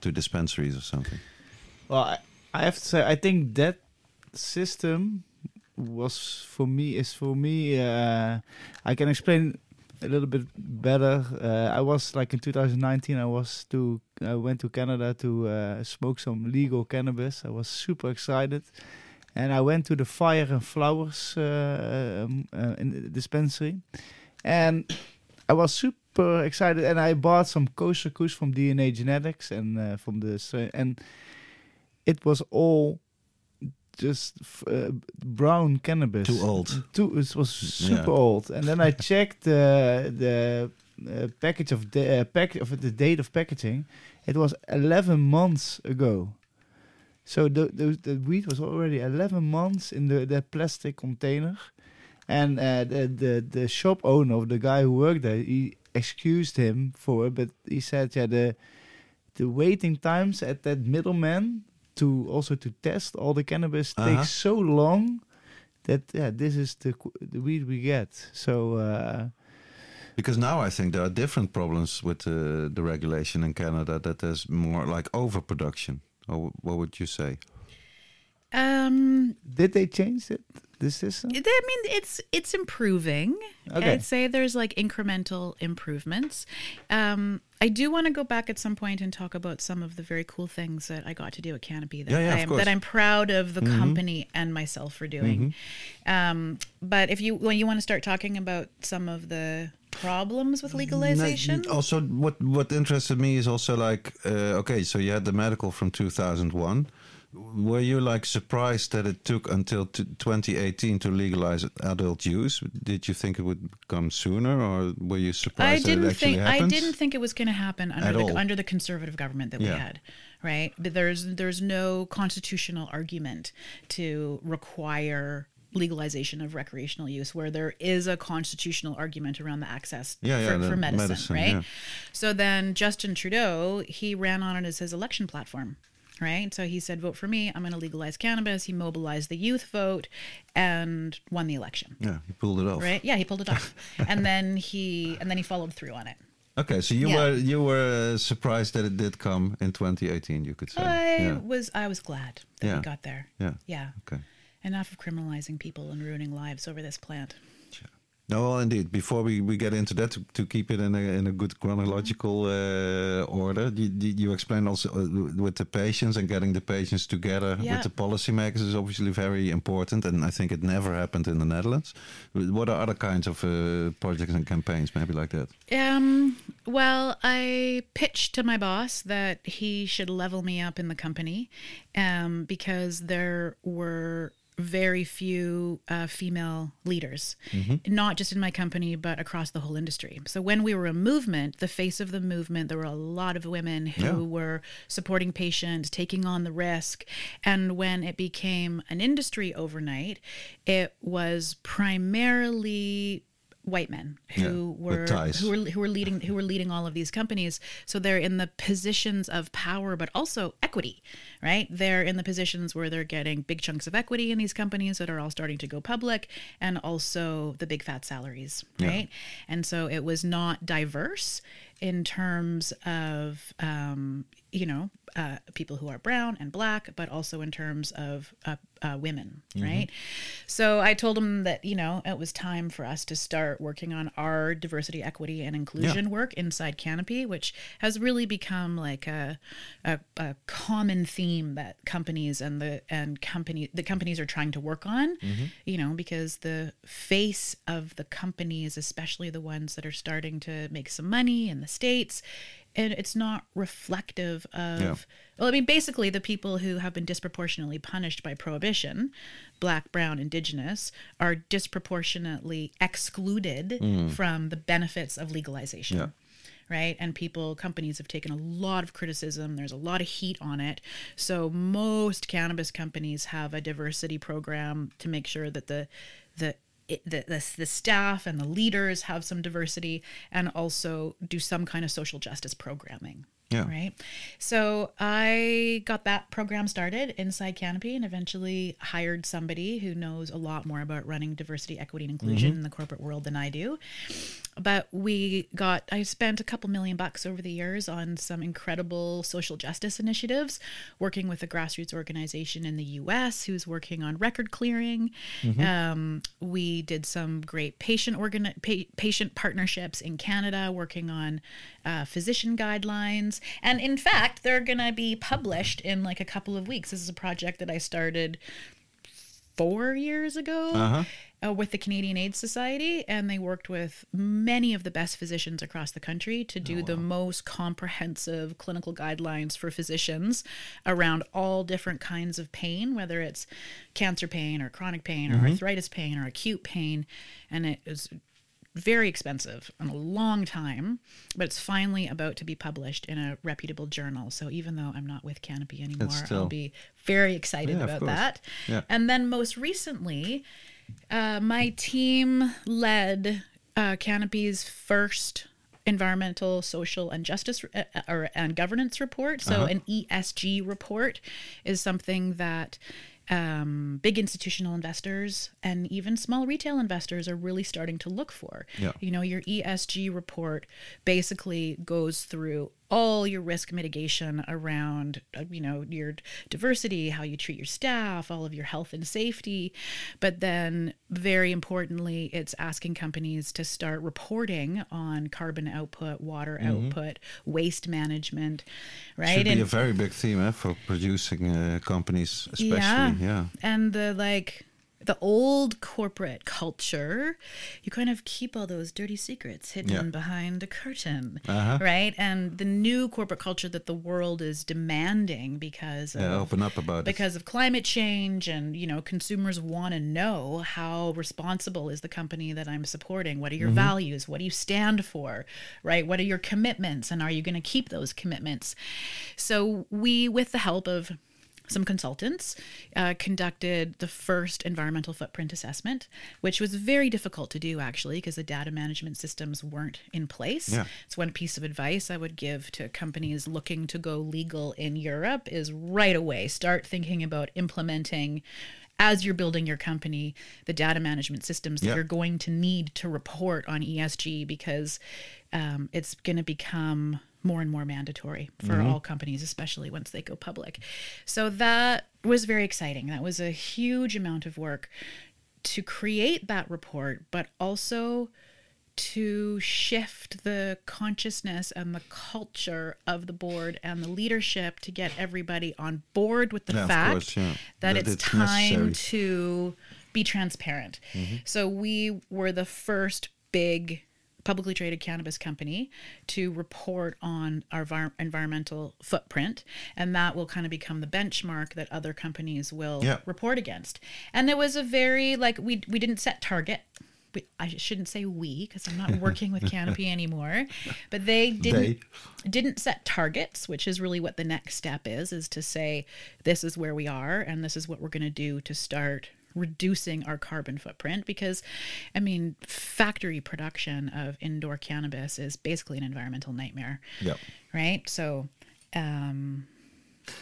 to dispensaries or something. Well, I, I have to say, I think that system was for me is for me. Uh, I can explain a little bit better. Uh, I was like in 2019. I was to I went to Canada to uh, smoke some legal cannabis. I was super excited, and I went to the Fire and Flowers uh, um, uh, dispensary, and I was super excited. And I bought some kosher kush from DNA Genetics and uh, from the and it was all just f- uh, brown cannabis. Too old. Too it was super Yeah. old. And then I checked the the uh, package of the uh, pack of the date of packaging. It was 11 months ago. So the the, the weed was already 11 months in the, the plastic container. And uh, the, the the shop owner of the guy who worked there, he excused him for it, but he said, yeah, the the waiting times at that middleman to also to test all the cannabis Uh-huh. takes so long that yeah, this is the the weed we get. So uh, Because now I think there are different problems with uh, the regulation in Canada that there's more like overproduction. Or what would you say? Um, did they change it? The system? I mean, it's it's improving. Okay. I'd say there's like incremental improvements. Um, I do want to go back at some point and talk about some of the very cool things that I got to do at Canopy that Yeah, yeah, I'm that I'm proud of the company and myself for doing. Um, but if you when you want to start talking about some of the problems with legalization, also, what what interested me is also like, uh, okay, so you had the medical from 2001. Were you like surprised that it took until t- 2018 to legalize adult use? Did you think it would come sooner, or were you I surprised that it didn't think I didn't think it was going to happen under At the all. under the conservative government that we had, right? But there's there's no constitutional argument to require legalization of recreational use where there is a constitutional argument around the access Yeah, yeah, for, the for medicine, medicine, right? yeah. So then Justin Trudeau, he ran on it as his election platform. Right. So he said, vote for me. I'm going to legalize cannabis. He mobilized the youth vote and won the election. Yeah, he pulled it off. Right. Yeah. He pulled it off. and then he, and then he followed through on it. Okay, so you Yeah. were you were surprised that it did come in 2018. You could say. I yeah. was I was glad that Yeah. we got there. Yeah. Yeah. Okay. Enough of criminalizing people and ruining lives over this plant. No, well, indeed. Before we, we get into that, to, to keep it in a in a good chronological uh, order, you, you you explained also uh, with the patients and getting the patients together Yeah. with the policymakers is obviously very important, and I think it never happened in the Netherlands. What are other kinds of uh, projects and campaigns, maybe like that? Um, well, I pitched to my boss that he should level me up in the company um, because there were very few uh, female leaders, not just in my company, but across the whole industry. So when we were a movement, the face of the movement, there were a lot of women who Yeah. were supporting patients, taking on the risk. And when it became an industry overnight, it was primarily white men who Yeah, were who were who were leading who were leading all of these companies. So they're in the positions of power but also equity right? They're in the positions where they're getting big chunks of equity in these companies that are all starting to go public and also the big fat salaries right? And so it was not diverse in terms of um, you know, uh, people who are brown and black, but also in terms of uh, uh, women, right? So I told him that, you know, it was time for us to start working on our diversity, equity, and inclusion work inside Canopy, which has really become like a, a, a common theme that companies and the and company the companies are trying to work on, you know, because the face of the companies, especially the ones that are starting to make some money in the states, and it's not reflective of Yeah. well i mean basically the people who have been disproportionately punished by prohibition black brown indigenous are disproportionately excluded mm. from the benefits of legalization Yeah. right and people companies have taken a lot of criticism there's a lot of heat on it so most cannabis companies have a diversity program to make sure that the the it- the, the, the staff and the leaders have some diversity and also do some kind of social justice programming Yeah. right? So i got that program started inside canopy and eventually hired somebody who knows a lot more about running diversity equity and inclusion mm-hmm. in the corporate world than i do but we got i spent a couple million bucks over the years on some incredible social justice initiatives working with a grassroots organization in the us who's working on record clearing. Um, we did some great patient organ pa- patient partnerships in canada working on uh, physician guidelines. And in fact they're going to be published in like a couple of weeks. This is a project that i started four years ago. Uh-huh. Uh, with the Canadian AIDS Society, and they worked with many of the best physicians across the country to do the most comprehensive clinical guidelines for physicians around all different kinds of pain, whether it's cancer pain or chronic pain or arthritis pain or acute pain. And it was very expensive and a long time, but it's finally about to be published in a reputable journal. So even though I'm not with Canopy anymore, still- I'll be very excited Yeah, about that. Yeah. And then most recently, uh, my team led uh, Canopy's first environmental, social, and justice uh, uh, or and governance report. So an ESG report is something that um, big institutional investors and even small retail investors are really starting to look for. Yeah. You know, your ESG report basically goes through all your risk mitigation around, uh, you know, your diversity, how you treat your staff, all of your health and safety. But then, very importantly, it's asking companies to start reporting on carbon output, water output, waste management, right? Should be And- a very big theme eh, for producing uh, companies, especially. Yeah. and the like the old corporate culture, you kind of keep all those dirty secrets hidden Yeah. behind a curtain, Uh-huh. right? And the new corporate culture that the world is demanding because of open up about it. because of climate change and you know consumers want to know how responsible is the company that i'm supporting what are your values what do you stand for right what are your commitments and are you going to keep those commitments so we with the help of some consultants uh, conducted the first environmental footprint assessment, which was very difficult to do actually because the data management systems weren't in place. Yeah. It's one piece of advice I would give to companies looking to go legal in Europe is right away start thinking about implementing as you're building your company the data management systems that you're going to need to report on ESG because um, it's going to become more and more mandatory for mm-hmm. all companies, especially once they go public. So that was very exciting. That was a huge amount of work to create that report, but also to shift the consciousness and the culture of the board and the leadership to get everybody on board with the Yeah, fact course, yeah. that, That it's, it's time necessary. to be transparent. Mm-hmm. So we were the first big publicly traded cannabis company to report on our var- environmental footprint and that will kind of become the benchmark that other companies will Yeah. report against. And it was a very like we we didn't set target we, I shouldn't say we because I'm not working with Canopy anymore, but they didn't didn't set targets, which is really what the next step is, is to say this is where we are and this is what we're going to do to start reducing our carbon footprint because I mean factory production of indoor cannabis is basically an environmental nightmare. Yeah. Right? So um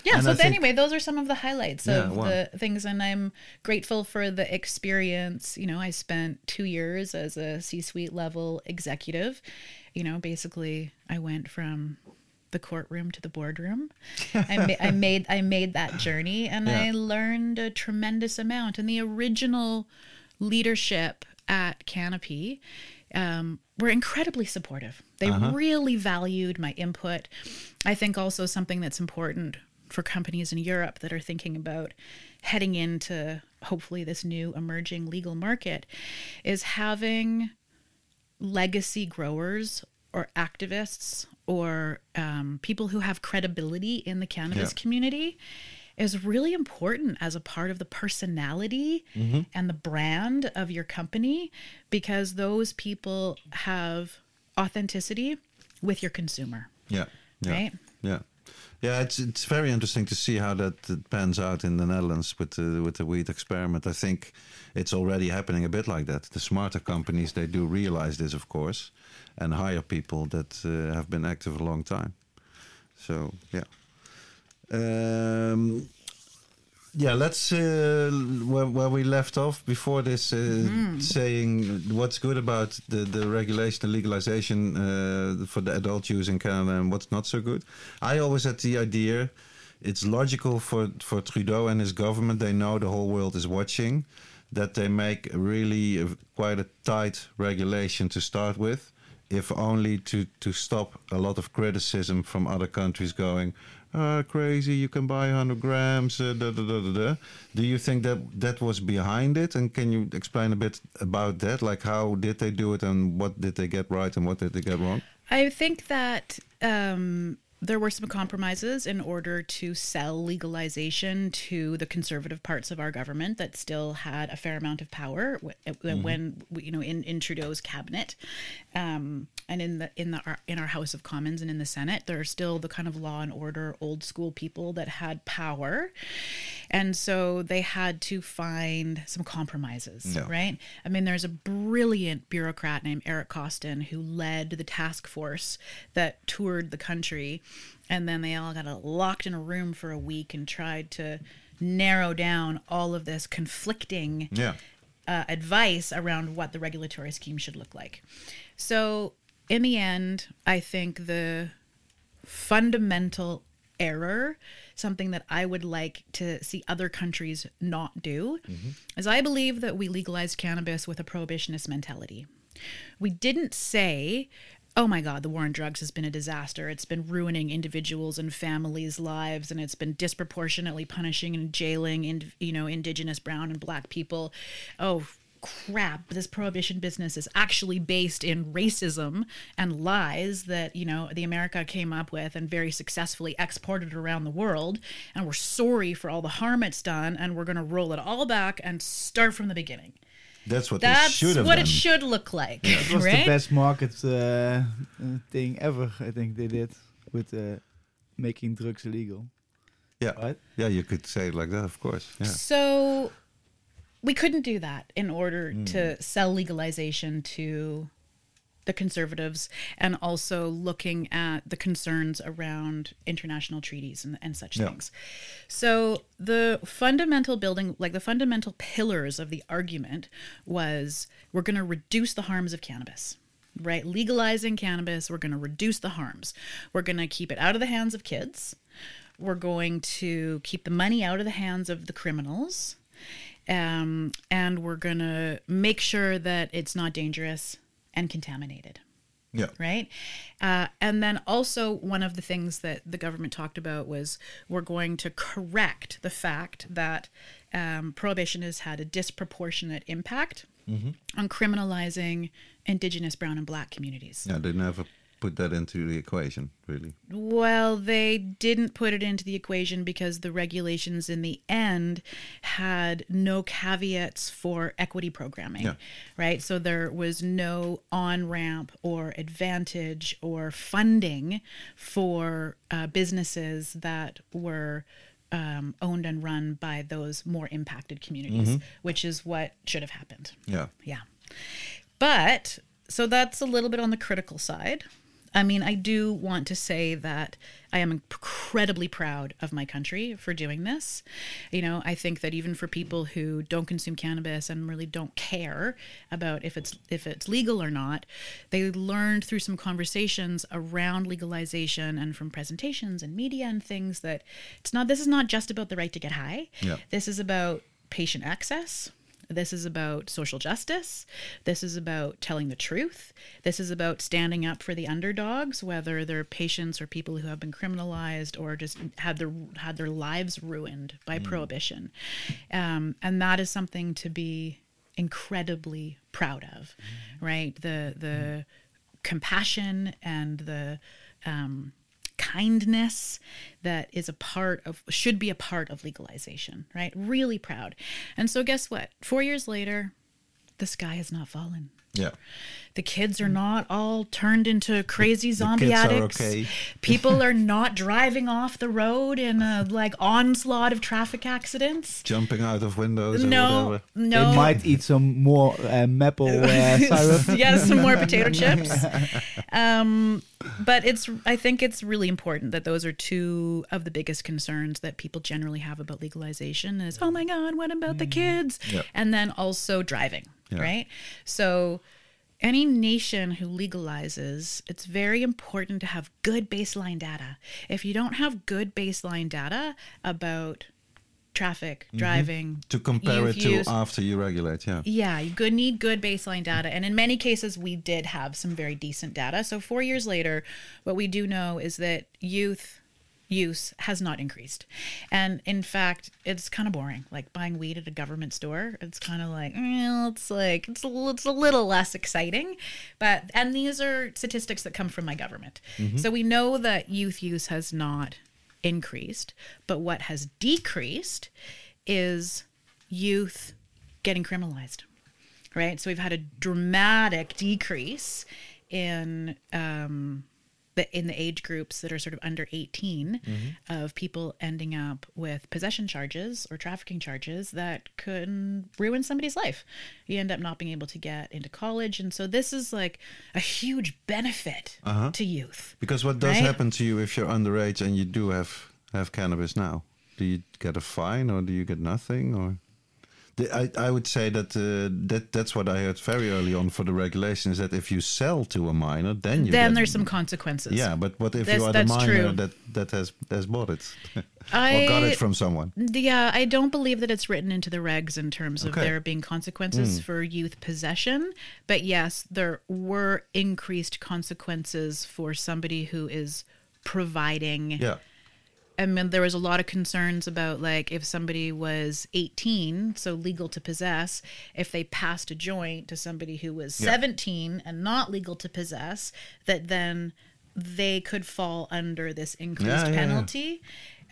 yeah, And so th- anyway, those are some of the highlights Yeah, of wow. the things, and I'm grateful for the experience. You know, I spent two years as a C suite level executive. You know, basically, I went from the courtroom to the boardroom. I, ma- I made I made that journey, and Yeah. I learned a tremendous amount. And the original leadership at Canopy um, were incredibly supportive. They really valued my input. I think also something that's important for companies in Europe that are thinking about heading into hopefully this new emerging legal market is having legacy growers or activists or um, people who have credibility in the cannabis Yeah. community is really important as a part of the personality and the brand of your company because those people have authenticity with your consumer Yeah. Yeah. right Yeah, yeah. It's it's very interesting to see how that pans out in the Netherlands with the with the weed experiment. I think it's already happening a bit like that. The smarter companies they do realize this, of course, and hire people that uh, have been active a long time. So yeah. Um, yeah, let's uh, where, where we left off before this, uh, saying what's good about the, the regulation and legalization uh, for the adult use in Canada and what's not so good. I always had the idea it's logical for, for Trudeau and his government, they know the whole world is watching, that they make really a, quite a tight regulation to start with, if only to, to stop a lot of criticism from other countries going, ah, crazy, you can buy 100 grams, uh, da, da, da, da, da. Do you think that that was behind it? And can you explain a bit about that? Like, how did they do it and what did they get right and what did they get wrong? I think that um, there were some compromises in order to sell legalization to the conservative parts of our government that still had a fair amount of power w- when you know in, in Trudeau's cabinet um, and in the in the our, in our House of Commons and in the Senate there are still the kind of law and order old school people that had power and so they had to find some compromises Yeah. right I mean there's a brilliant bureaucrat named Eric Costen who led the task force that toured the country and then they all got locked in a room for a week and tried to narrow down all of this conflicting Yeah. uh, advice around what the regulatory scheme should look like. So, in the end, I think the fundamental error, something that I would like to see other countries not do, is I believe that we legalized cannabis with a prohibitionist mentality. We didn't say, oh my God, the war on drugs has been a disaster. It's been ruining individuals and families' lives, and it's been disproportionately punishing and jailing, in, you know, indigenous, brown, and black people. Oh, crap this prohibition business is actually based in racism and lies that you know the america came up with and very successfully exported around the world and we're sorry for all the harm it's done and we're going to roll it all back and start from the beginning That's what they that's should have what done. it should look like It was right the best market uh, uh, thing ever. I think they did with uh, making drugs illegal. yeah. Right? Yeah, you could say it like that, of course. Yeah. So we couldn't do that in order hmm. to sell legalization to the conservatives and also looking at the concerns around international treaties and, and such Yeah. things. So the fundamental building, like the fundamental pillars of the argument was we're going to reduce the harms of cannabis. Right? Legalizing cannabis, we're going to reduce the harms. We're going to keep it out of the hands of kids. We're going to keep the money out of the hands of the criminals. Um, and we're going to make sure that it's not dangerous and contaminated Yeah. right? Uh, and then also one of the things that the government talked about was we're going to correct the fact that um, prohibition has had a disproportionate impact on criminalizing indigenous brown and black communities. Yeah, they never put that into the equation, really. Well, they didn't put it into the equation because the regulations in the end had no caveats for equity programming, Yeah. right? So there was no on ramp or advantage or funding for uh, businesses that were. Um, owned and run by those more impacted communities, which is what should have happened. Yeah. Yeah. But so that's a little bit on the critical side. I mean, I do want to say that I am incredibly proud of my country for doing this. You know, I think that even for people who don't consume cannabis and really don't care about if it's if it's legal or not, they learned through some conversations around legalization and from presentations and media and things that it's not this is not just about the right to get high. Yeah. This is about patient access. This is about social justice. This is about telling the truth. This is about standing up for the underdogs, whether they're patients or people who have been criminalized or just had their had their lives ruined by prohibition. Um, and that is something to be incredibly proud of, right? The the compassion and the um, kindness that is a part of should be a part of legalization right? Really proud. And so guess what? Four years later the sky has not fallen Yeah. the kids are not all turned into crazy zombie kids are addicts. okay. People are not driving off the road in a like onslaught of traffic accidents. Jumping out of windows or No, whatever. no. They might eat some more uh, maple uh, syrup. yeah, some more potato chips. Um, but it's I think it's really important that those are two of the biggest concerns that people generally have about legalization is oh my god, what about the kids? Yeah. And then also driving, Yeah. right? So any nation who legalizes, it's very important to have good baseline data. If you don't have good baseline data about traffic, mm-hmm. driving, To compare it to use, after you regulate, yeah. yeah, you good need good baseline data. And in many cases we did have some very decent data. So 4 years later, what we do know is that youth use has not increased. And in fact, it's kind of boring. Like buying weed at a government store, it's kind of like, eh, it's like it's a, it's a little less exciting. But and these are statistics that come from my government. So we know that youth use has not increased, but what has decreased is youth getting criminalized right so we've had a dramatic decrease in um the in the age groups that are sort of under 18 mm-hmm. of people ending up with possession charges or trafficking charges that could ruin somebody's life you end up not being able to get into college and so this is like a huge benefit uh-huh. to youth Because what does Right? happen to you if you're underage and you do have, have cannabis now? Do you get a fine or do you get nothing? Or I, I would say that uh, that that's what I heard very early on for the regulations that if you sell to a minor, then you then get, there's some consequences yeah. But what if That's- you are the minor true. that that has has bought it or I- got it from someone? Yeah, I don't believe that it's written into the regs in terms of there being consequences for youth possession. But yes, there were increased consequences for somebody who is providing. Yeah. I mean, there was a lot of concerns about like if somebody was 18, so legal to possess, if they passed a joint to somebody who was Yeah. 17 and not legal to possess, that then they could fall under this increased Yeah, yeah, yeah. penalty.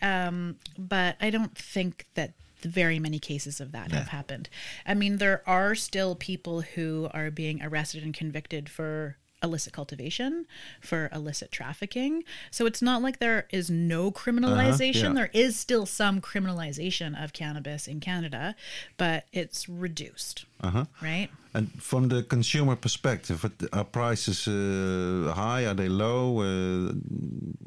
Um, but I don't think that very many cases of that have happened. I mean, there are still people who are being arrested and convicted for illicit cultivation, for illicit trafficking. So it's not like there is no uh-huh, criminalization. yeah. There is still some criminalization of cannabis in Canada, but it's reduced, Uh-huh. right? And from the consumer perspective, what- are prices uh, high? Are they low? Uh,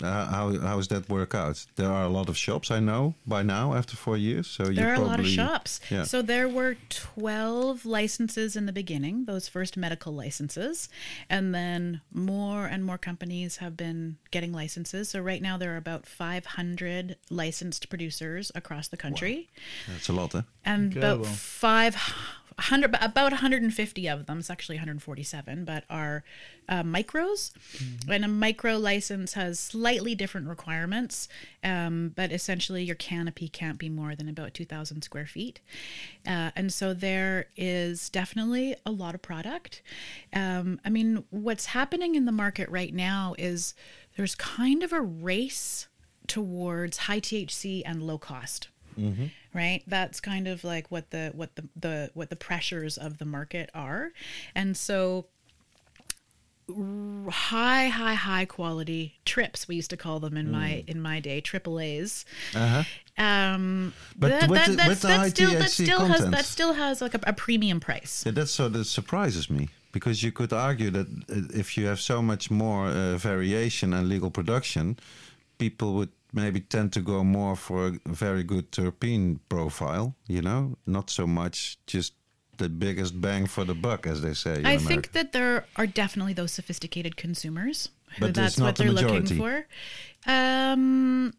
how how does that work out? There are a lot of shops I know by now after four years. So you There are a lot of shops. Yeah. So there were 12 licenses in the beginning, those first medical licenses. And then more and more companies have been getting licenses. So right now there are about 500 licensed producers across the country. That's a lot, eh? And about Incredible. 500, about 150 of them, it's actually 147, but are uh, micros. And a micro license has slightly different requirements, um, but essentially your canopy can't be more than about 2,000 square feet. Uh, and so there is definitely a lot of product. Um, I mean, what's happening in the market right now is there's kind of a race towards high THC and low cost right? That's kind of like what the what the, the what the pressures of the market are. And so high high high quality trips we used to call them in my in my day triple a's. Uh-huh. um But that, that, the- that's, with the that still that still has that still has like a, a premium price. Yeah, that's so that surprises me Because you could argue that uh, if you have so much more uh, variation and legal production, people would maybe tend to go more for a very good terpene profile, you know, not so much just the biggest bang for the buck, as they say. I think that there are definitely those sophisticated consumers who But that's what the they're looking for. Um,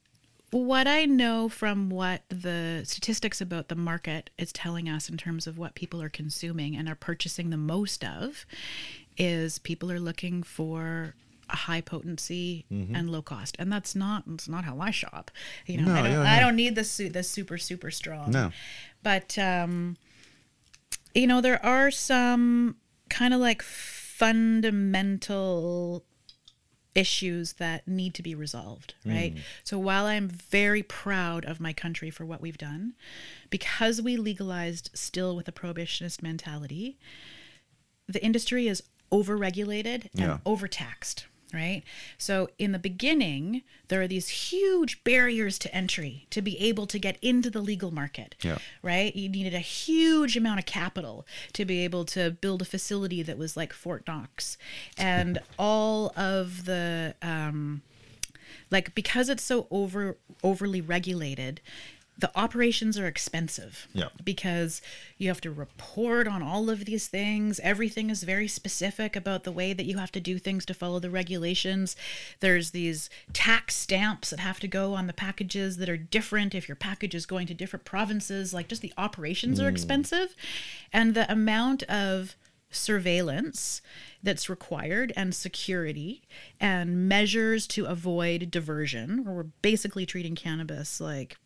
what I know from what the statistics about the market is telling us in terms of what people are consuming and are purchasing the most of is people are looking for high potency Mm-hmm. and low cost. And that's not that's not how I shop. You know No, I don't yeah, I don't need the su- the super super strong. No. but um you know there are some kind of like fundamental issues that need to be resolved right? So while i'm very proud of my country for what we've done because we legalized still with a prohibitionist mentality the industry is overregulated and Yeah. overtaxed right? So in the beginning there are these huge barriers to entry to be able to get into the legal market Yeah. right? You needed a huge amount of capital to be able to build a facility that was like fort knox. And all of the um like because it's so over overly regulated the operations are expensive Yeah. because you have to report on all of these things. Everything is very specific about the way that you have to do things to follow the regulations. There's these tax stamps that have to go on the packages that are different if your package is going to different provinces. Like just the operations are hmm. expensive. And the amount of surveillance that's required and security and measures to avoid diversion where we're basically treating cannabis like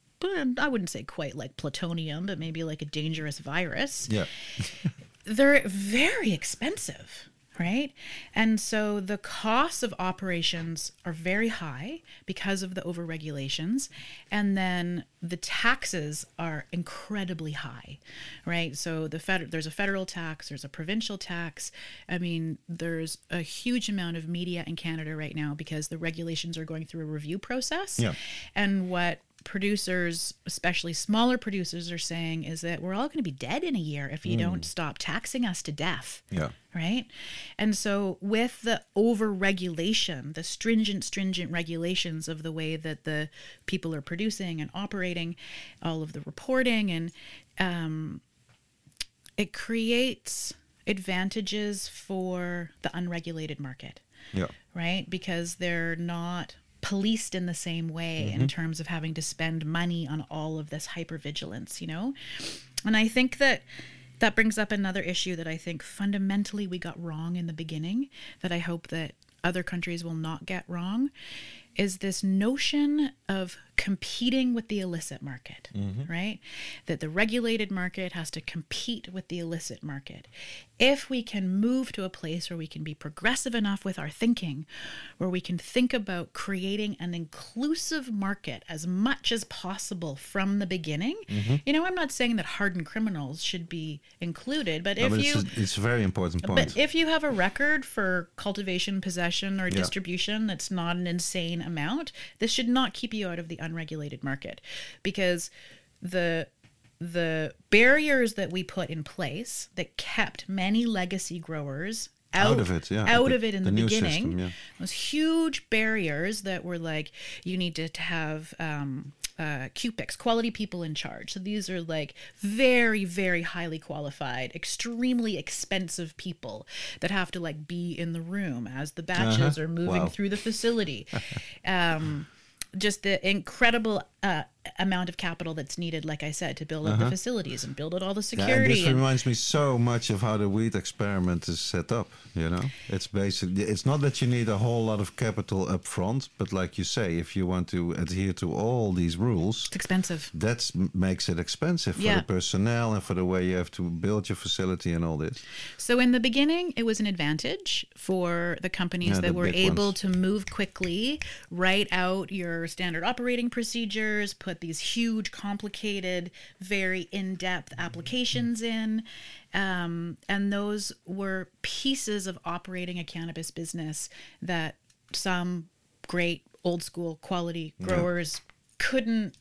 I wouldn't say quite like plutonium, but maybe like a dangerous virus. Yeah. They're very expensive, right? And so the costs of operations are very high because of the overregulations. And then the taxes are incredibly high, right? So the fed- there's a federal tax, there's a provincial tax. I mean, there's a huge amount of media in Canada right now because the regulations are going through a review process. Yeah. And what producers, especially smaller producers, are saying is that we're all going to be dead in a year if you don't stop taxing us to death. Yeah. Right. And so, with the over regulation, the stringent, stringent regulations of the way that the people are producing and operating, all of the reporting, and um, it creates advantages for the unregulated market Yeah. right? Because they're not policed in the same way in mm-hmm. terms of having to spend money on all of this hypervigilance, you know? And I think that that brings up another issue that I think fundamentally we got wrong in the beginning that I hope that other countries will not get wrong is this notion of competing with the illicit market, mm-hmm. right? That the regulated market has to compete with the illicit market. If we can move to a place where we can be progressive enough with our thinking, where we can think about creating an inclusive market as much as possible from the beginning, mm-hmm. you know, I'm not saying that hardened criminals should be included, but No, if but you. it's, a, it's a very important point. But if you have a record for cultivation, possession, or distribution that's not an insane amount, this should not keep you out of the unregulated market because the the barriers that we put in place that kept many legacy growers out, Out of it, yeah. out The- of it in the the, new beginning system, yeah. those huge barriers that were like you need to, to have um, uh, QPICs, quality people in charge. So these are like very, very highly qualified, extremely expensive people that have to like be in the room as the batches Uh-huh. are moving Wow. through the facility. um, just the incredible uh, amount of capital that's needed, like I said, to build up the facilities and build out all the Uh-huh. Yeah, and security. this and- reminds me so much of how the weed experiment is set up. You know, it's basically it's not that you need a whole lot of capital up front, but like you say, if you want to adhere to all these rules, it's expensive. that makes it expensive for Yeah. the personnel and for the way you have to build your facility and all this. So in the beginning, it was an advantage for the companies Yeah, that the were able ones. to move quickly, write out your standard operating procedures, put these huge, complicated, very in-depth applications in, um, and those were pieces of operating a cannabis business that some great old school quality growers couldn't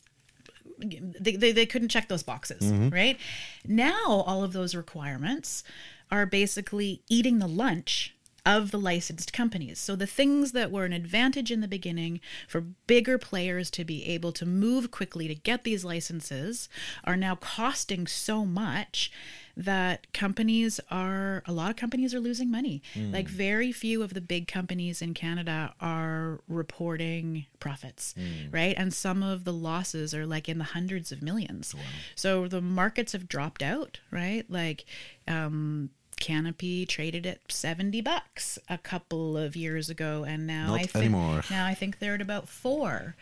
they, they, they couldn't check those boxes right? Now all of those requirements are basically eating the lunch of the licensed companies. So the things that were an advantage in the beginning for bigger players to be able to move quickly to get these licenses are now costing so much that companies are a lot of companies are losing money. Like very few of the big companies in Canada are reporting profits, right? And some of the losses are like in the hundreds of millions. So the markets have dropped out, right? Like um Canopy traded at 70 bucks a couple of years ago and now Not I think anymore. now I think they're at about 4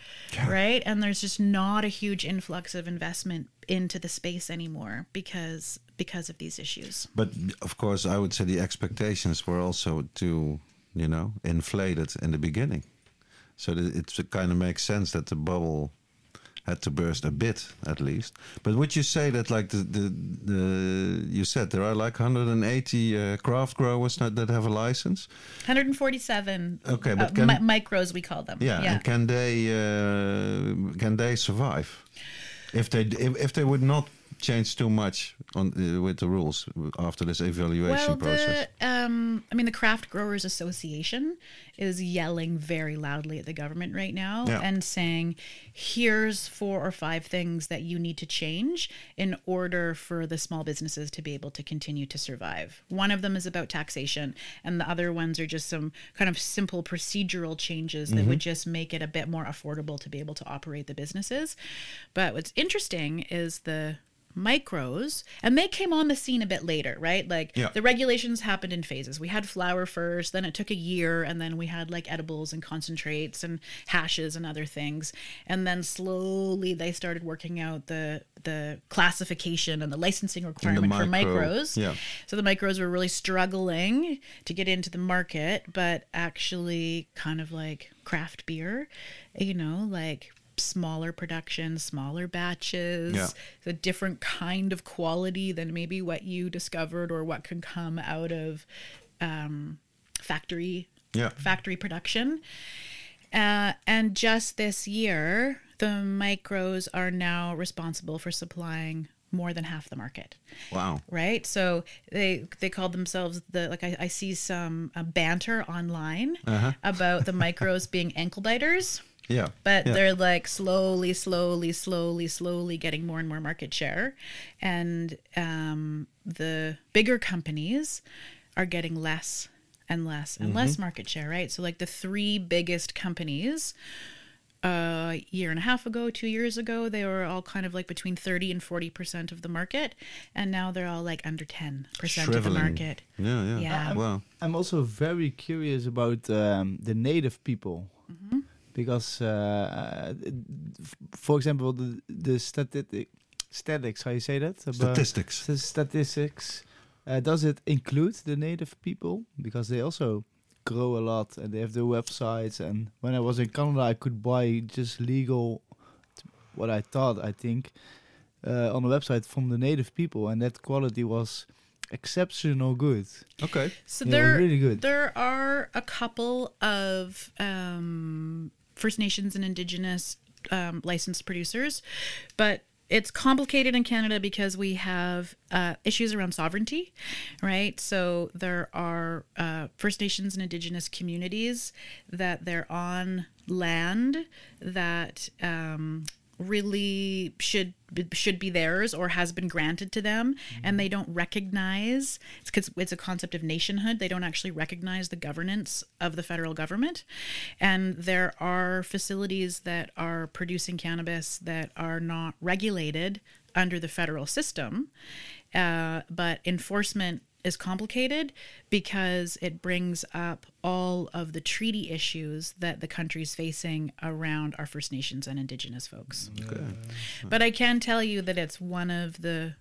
right and there's just not a huge influx of investment into the space anymore because because of these issues But of course, I would say the expectations were also too, you know, inflated in the beginning. So it kind of makes sense that the bubble had to burst a bit at least. But would you say that like the the, the you said there are like 180 uh, craft growers that, that have a license? 147 Okay, but uh, can- mi- micros we call them Yeah, and can they uh, can they survive if they if, if they would not change too much on uh, with the rules after this evaluation well, process? the um, I mean, the Craft Growers Association is yelling very loudly at the government right now Yeah. and saying, "Here's four or five things that you need to change in order for the small businesses to be able to continue to survive." One of them is about taxation, and the other ones are just some kind of simple procedural changes that would just make it a bit more affordable to be able to operate the businesses. But what's interesting is the micros and they came on the scene a bit later right like Yeah. the regulations happened in phases we had flour first then it took a year and then we had like edibles and concentrates and hashes and other things and then slowly they started working out the the classification and the licensing requirement for micro- micros yeah. so the micros were really struggling to get into the market but actually kind of like craft beer you know like smaller production smaller batches Yeah. a different kind of quality than maybe what you discovered or what can come out of um, factory Yeah. factory production. Uh, and just this year, the micros are now responsible for supplying more than half the market Wow. right so they they call themselves the like i, I see some uh, banter online about the micros being ankle biters Yeah. but yeah. they're like slowly slowly slowly slowly getting more and more market share and um, the bigger companies are getting less and less and less market share right so like the three biggest companies a year and a half ago, two years ago, they were all kind of like between 30 and 40% of the market. And now they're all like under 10% of the market. Yeah, yeah. Yeah. Wow. I'm also very curious about um, the native people because, uh, for example, the the statistic, statistics, how you say that? Statistics. the statistics. Uh, does it include the native people because they also grow a lot and they have their websites? And when I was in Canada, I could buy just legal, what I thought I think, uh, on a website from the native people, and that quality was exceptional good. Okay. So Yeah, there, really good. there are a couple of um, First Nations and Indigenous um, licensed producers, but it's complicated in Canada because we have uh, issues around sovereignty, right? So there are uh, First Nations and Indigenous communities that they're on land that um, really should should be theirs or has been granted to them and they don't recognize it's because it's a concept of nationhood they don't actually recognize the governance of the federal government. And there are facilities that are producing cannabis that are not regulated under the federal system uh, but enforcement is complicated because it brings up all of the treaty issues that the country's facing around our First Nations and Indigenous folks. Mm, but I can tell you that it's one of the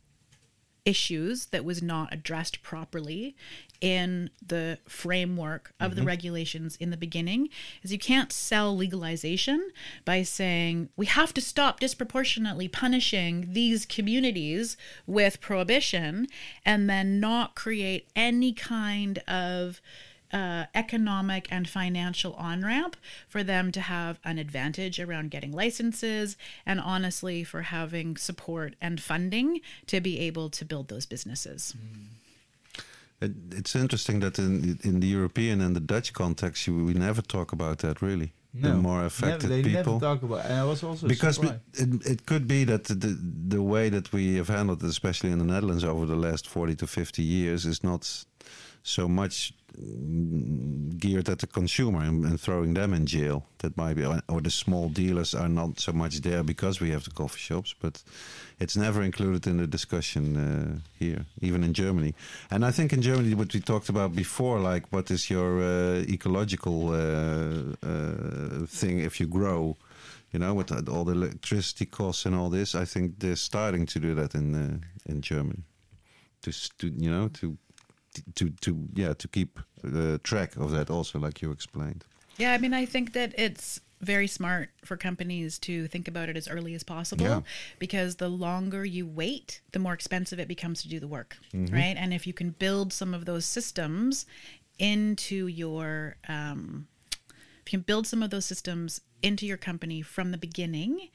issues that was not addressed properly in the framework of the mm-hmm. regulations in the beginning is you can't sell legalization by saying we have to stop disproportionately punishing these communities with prohibition and then not create any kind of uh, economic and financial on ramp for them to have an advantage around getting licenses and honestly for having support and funding to be able to build those businesses. It, it's interesting that in in the European and the Dutch context, you, we never talk about that really. The more affected never, they people. never talk about. And I was also because it, it could be that the the way that we have handled it, especially in the Netherlands over the last 40 to 50 years, is not so much mm, geared at the consumer and, and throwing them in jail. That might be, or the small dealers are not so much there because we have the coffee shops, but it's never included in the discussion uh, here, even in Germany. And I think in Germany, what we talked about before, like what is your uh, ecological uh, uh, thing if you grow, you know, with all the electricity costs and all this. I think they're starting to do that in uh, in Germany, to, to you know to to to yeah to keep uh, track of that also, like you explained. Yeah, I mean, I think that it's very smart for companies to think about it as early as possible Yeah. because the longer you wait, the more expensive it becomes to do the work, right? And if you can build some of those systems into your, um, can build some of those systems into your company from the beginning,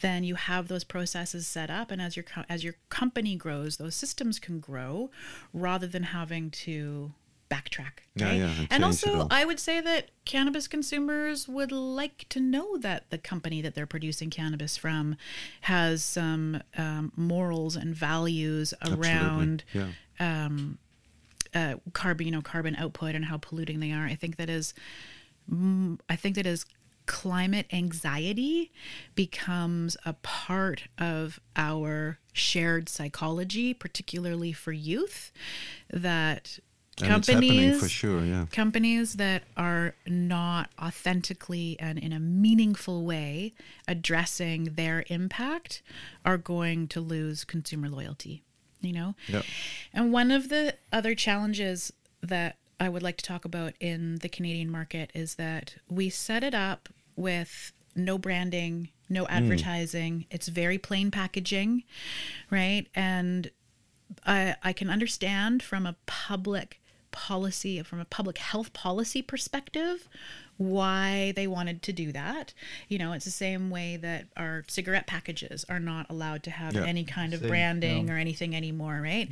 then you have those processes set up, and as your co- as your company grows, those systems can grow rather than having to backtrack. Yeah, right? yeah, and and also. I would say that cannabis consumers would like to know that the company that they're producing cannabis from has some um, morals and values around yeah. uh, carbon, you know, carbon output and how polluting they are. I think that is, I think that is climate anxiety becomes a part of our shared psychology, particularly for youth, that And companies for sure. Yeah. companies that are not authentically and in a meaningful way addressing their impact are going to lose consumer loyalty you know Yeah. and one of the other challenges that I would like to talk about in the Canadian market is that we set it up with no branding, no hmm. advertising. It's very plain packaging, right? And I I can understand from a public policy from a public health policy perspective why they wanted to do that. You know, it's the same way that our cigarette packages are not allowed to have Yeah. any kind of Same, branding yeah. or anything anymore, right?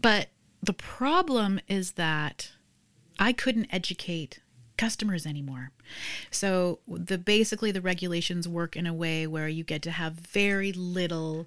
But the problem is that I couldn't educate customers anymore. So the basically the regulations work in a way where you get to have very little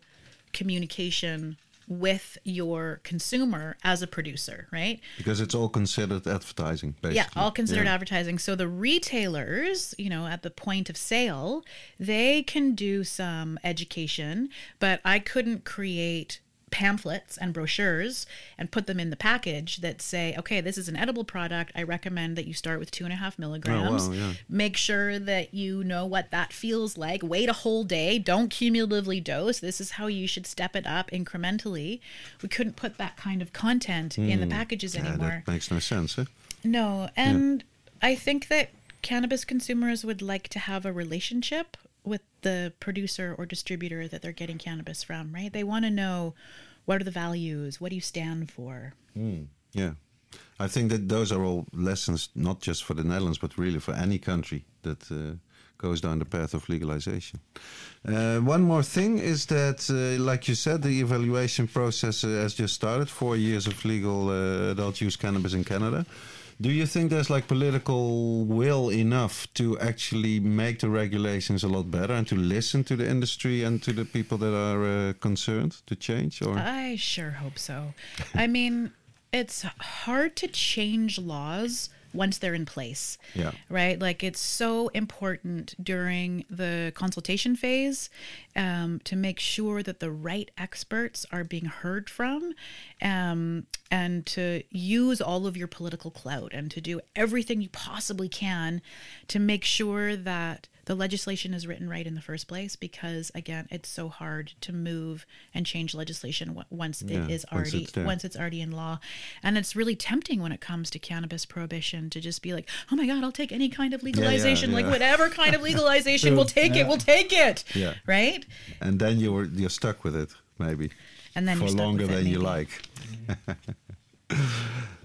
communication with your consumer as a producer, right? Because it's all considered advertising, basically. Yeah, all considered Yeah. advertising. So the retailers, you know, at the point of sale, they can do some education, but I couldn't create pamphlets and brochures and put them in the package that say, okay, this is an edible product. I recommend that you start with two and a half milligrams. Oh, yeah. Make sure that you know what that feels like. Wait a whole day. Don't cumulatively dose. This is how you should step it up incrementally. We couldn't put that kind of content in the packages Hmm. Yeah, anymore. that makes no sense, eh? No, and I think that cannabis consumers would like to have a relationship with the producer or distributor that they're getting cannabis from, right? They want to know what are the values, what do you stand for? Yeah. I think that those are all lessons, not just for the Netherlands, but really for any country that uh, goes down the path of legalization. Uh, one more thing is that, uh, like you said, the evaluation process uh, has just started. Four years of legal uh, adult use cannabis in Canada. Do you think there's like political will enough to actually make the regulations a lot better and to listen to the industry and to the people that are uh, concerned to change? Or I sure hope so. I mean, it's hard to change laws once they're in place. Yeah. Right? Like it's so important during the consultation phase um, to make sure that the right experts are being heard from um, and to use all of your political clout and to do everything you possibly can to make sure that the legislation is written right in the first place because again it's so hard to move and change legislation w- once Yeah, it is once already it's once it's already in law and it's really tempting when it comes to cannabis prohibition to just be like oh my god i'll take any kind of legalization like yeah. whatever kind of legalization we'll take it we'll take it Yeah. right and then you're you're stuck with it, maybe. and then for you're stuck longer with it, than you like.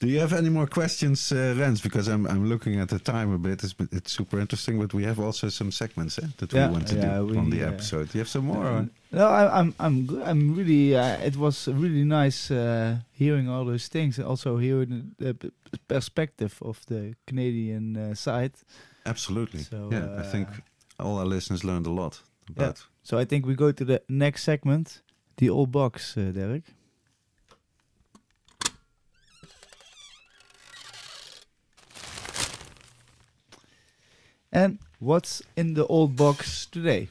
Do you have any more questions, uh, Rens? Because I'm I'm looking at the time a bit. It's it's super interesting, but we have also some segments eh, that Yeah, we want to yeah, do we, on the uh, episode. Do you have some more? or- No, I, I'm I'm good. I'm really. Uh, it was really nice uh, hearing all those things, and also hearing the perspective of the Canadian uh, side. Absolutely. So, yeah, I think uh, all our listeners learned a lot about. So I think we go to the next segment, the old box, uh, Derek. And what's in the old box today?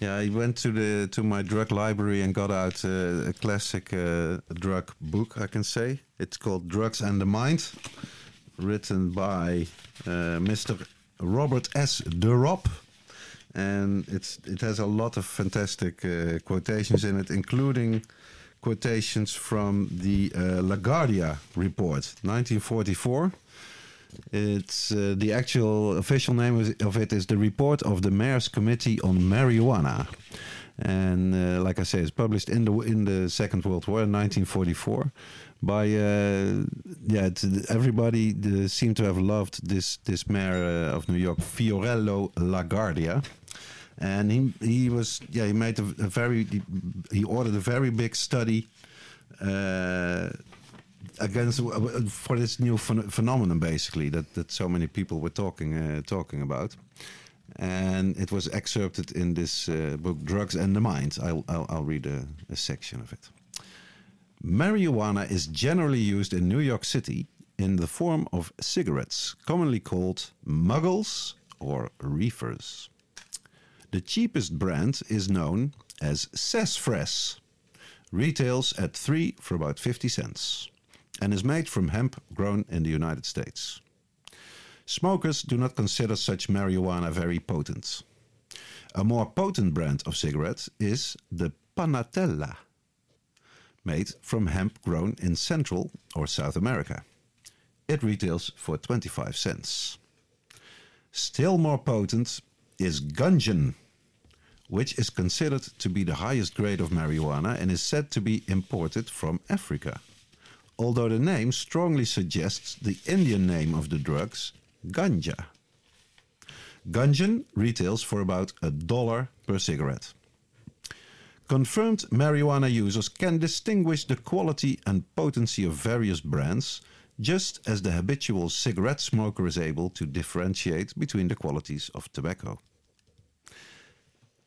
Yeah, I went to the to my drug library and got out uh, a classic uh, drug book. I can say it's called Drugs and the Mind, written by uh, Mr. Robert S. De and it's it has a lot of fantastic uh, quotations in it, including quotations from the uh, LaGuardia report, 1944. It's uh, the actual official name of- it is the report of the Mayor's Committee on Marijuana, and uh, like I say, it's published in the in the Second World War, 1944. By uh, yeah, everybody uh, seemed to have loved this this mayor uh, of New York, Fiorello LaGuardia, and he he was yeah he made a, a very he ordered a very big study. Uh, against for this new phen- phenomenon basically that that so many people were talking uh, talking about. And it was excerpted in this uh, book drugs and the mind. I'll i'll, I'll read a, a section of it. Marijuana is generally used in new york city in the form of cigarettes commonly called muggles or reefers. The cheapest brand is known as sassafras retails at 3 for about 50 cents and is made from hemp grown in the United States. Smokers do not consider such marijuana very potent. A more potent brand of cigarettes is the Panatella, made from hemp grown in Central or South America. It retails for 25 cents. Still more potent is Gungeon, which is considered to be the highest grade of marijuana and is said to be imported from Africa although the name strongly suggests the Indian name of the drugs, ganja. Gungeon retails for about a dollar per cigarette. Confirmed marijuana users can distinguish the quality and potency of various brands, just as the habitual cigarette smoker is able to differentiate between the qualities of tobacco.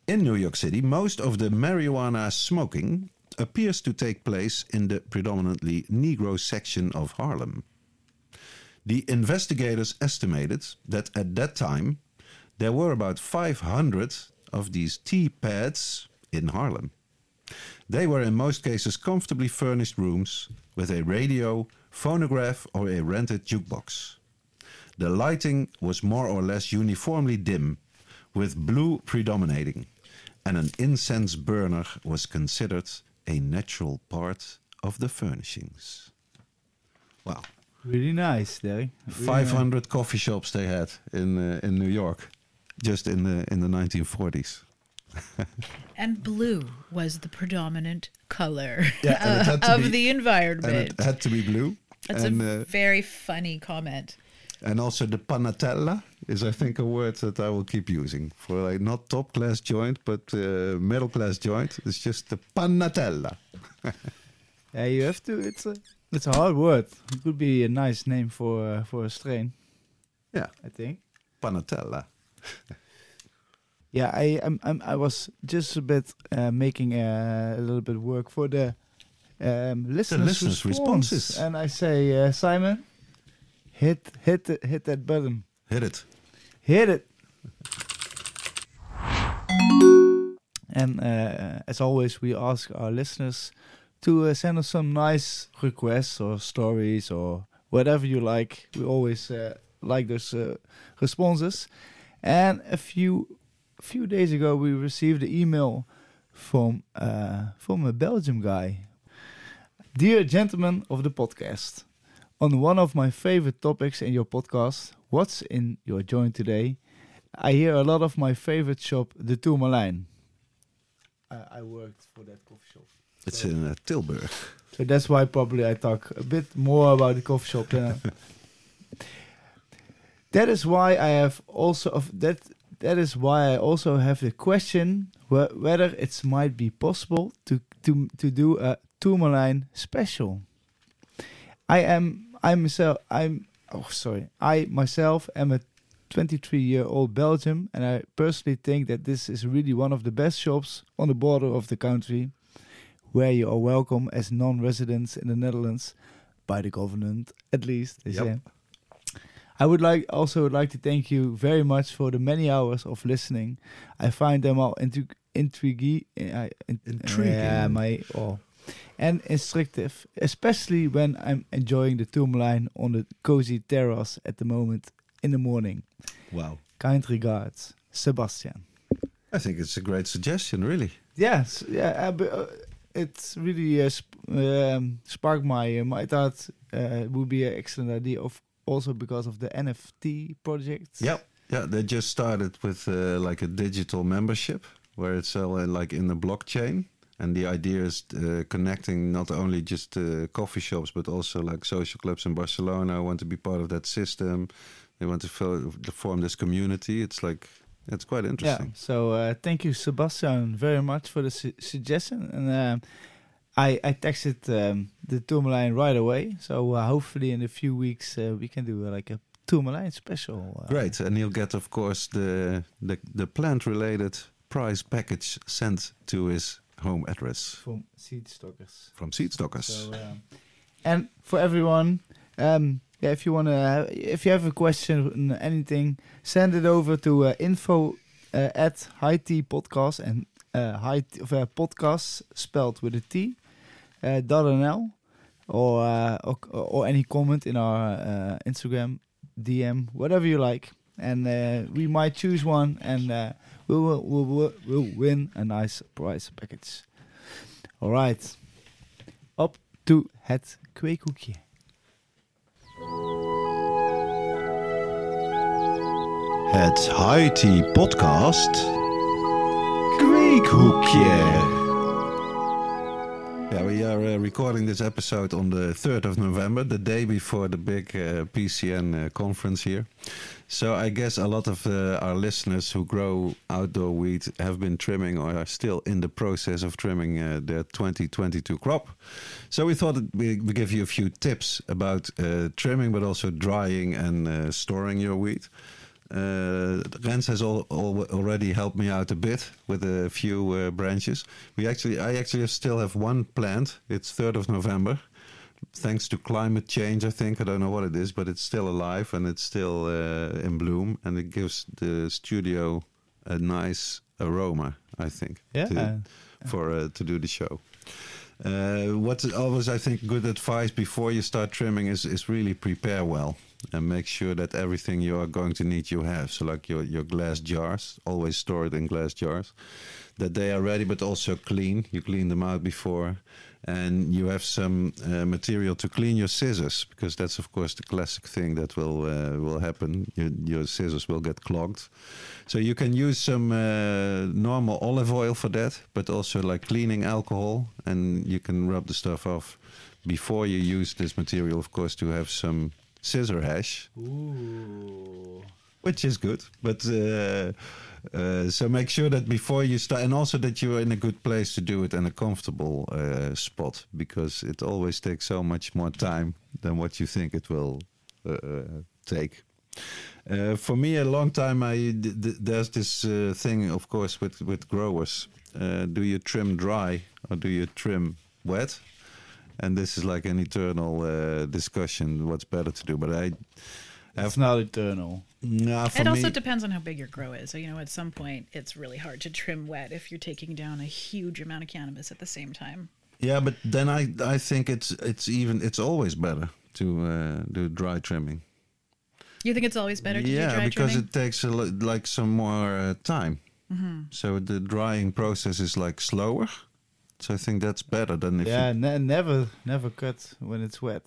In New York City, most of the marijuana smoking appears to take place in the predominantly Negro section of Harlem. The investigators estimated that at that time there were about 500 of these tea pads in Harlem. They were in most cases comfortably furnished rooms with a radio, phonograph, or a rented jukebox. The lighting was more or less uniformly dim, with blue predominating, and an incense burner was considered a natural part of the furnishings. Wow. Really nice, Derek. Really 500 coffee shops they had in uh, in New York just in the in the 1940s. And blue was the predominant color Yeah, and it had to of be- the And environment. it had to be blue. That's and, a uh, very funny comment. And also the panatella is I think a word that I will keep using for like not top class joint but uh, middle class joint. It's just the panatella. Yeah, you have to. It's a it's a hard word. It could be a nice name for uh, for a strain. Yeah, I think. panatella. Yeah, I I'm, I'm I was just a bit uh, making uh, a little bit work for the um, listeners, listeners' response. responses. and I say uh, Simon, hit hit the, hit that button, Hit it. hit it. And uh, as always, we ask our listeners to uh, send us some nice requests or stories or whatever you like. We always uh, like those uh, responses. And a few few days ago, we received an email from uh, from a Belgium guy. Dear gentlemen of the podcast, on one of my favorite topics in your podcast, what's in your joint today? I hear a lot of my favorite shop, the Toermalijn. I, I worked for that coffee shop. It's So- in uh, Tilburg. So that's why probably I talk a bit more about the coffee shop than. that is why I have also of that. That is why I also have the question wh- whether it might be possible to to to do a Toermalijn special. I am I myself I'm oh sorry I myself am a 23 year old Belgium and I personally think that this is really one of the best shops on the border of the country where you are welcome as non-residents in the Netherlands by the government, at least. They Yep. say. I would like also would like to thank you very much for the many hours of listening. I find them all intrig- intriguing, uh, in- Intriguing. yeah, my oh, and instructive, especially when I'm enjoying the Toermalijn on the cozy terrace at the moment in the morning. Wow. Kind regards, Sebastian. I think it's a great suggestion, really. Yes, yeah, uh, uh, it's really uh, sp- um, sparked my uh, my thought. Uh, it would be an excellent idea, of also because of the NFT project. Yep. Yeah, they just started with uh, like a digital membership where it's all uh, like in the blockchain. And the idea is uh, connecting not only just uh, coffee shops, but also like social clubs in Barcelona I want to be part of that system. They want to, form this community. It's like, it's quite Yeah. interesting. So uh, thank you, Sebastian, very much for the su- suggestion. And um, I I texted um, the Toermalijn right away. So uh, hopefully in a few weeks uh, we can do uh, like a Toermalijn special. Great. And you'll get, of course, the, the, the plant related prize package sent to his home address From Seedstockers. from Seedstockers. So, um, and for everyone, um, yeah, if you wanna, if you have a question, anything, send it over to uh, info uh, at high tea podcast and uh, high of, uh, podcast spelled with a T, uh, dot nl, or, uh, or or any comment in our uh, Instagram DM, whatever you like, and uh, we might choose one and. Uh, we we will, we'll win a nice prize package. All right. Op to het kweekhoekje. Het High Podcast. Kweekhoekje. Yeah, we are uh, recording this episode on the 3rd of November, the day before the big uh, PCN uh, conference here. So I guess a lot of uh, our listeners who grow outdoor wheat have been trimming or are still in the process of trimming uh, their 2022 crop. So we thought we, we give you a few tips about uh, trimming, but also drying and storing your wheat. Uh, Rens has al- al- already helped me out a bit with a few uh, branches. We actually, I actually still have one plant. It's third of November, thanks to climate change. I think I don't know what it is, but it's still alive and it's still uh, in bloom, and it gives the studio a nice aroma. I think. Yeah. to- for uh, to do the show. Uh, what's always I think good advice before you start trimming is is really prepare well and make sure that everything you are going to need you have. So like your your glass jars, always store it in glass jars, that they are ready but also clean. You clean them out before, and you have some uh, material to clean your scissors because that's of course the classic thing that will uh, will happen. Your, your scissors will get clogged. So you can use some uh, normal olive oil for that, but also like cleaning alcohol, and you can rub the stuff off before you use this material, of course, to have some scissor hash, Ooh. which is good. But uh, uh, so make sure that before you start, and also that you're in a good place to do it in a comfortable uh, spot, because it always takes so much more time than what you think it will uh, uh, take. Uh, for me, a long time, I there's this uh, thing, of course, with with growers. Uh, do you trim dry or do you trim wet? And this is like an eternal uh, discussion. What's better to do? But I, It's not eternal. nah, for It me, also depends on how big your grow is. So, you know, at some point, it's really hard to trim wet if you're taking down a huge amount of cannabis at the same time. yeah. But then I, I think it's it's even it's always better to uh, do dry trimming. You think it's always better to yeah, do dry because trimming? it takes a, like some more uh, time. So the drying process is like slower. So I think that's better than if yeah, you. ne- never, never cut when it's wet.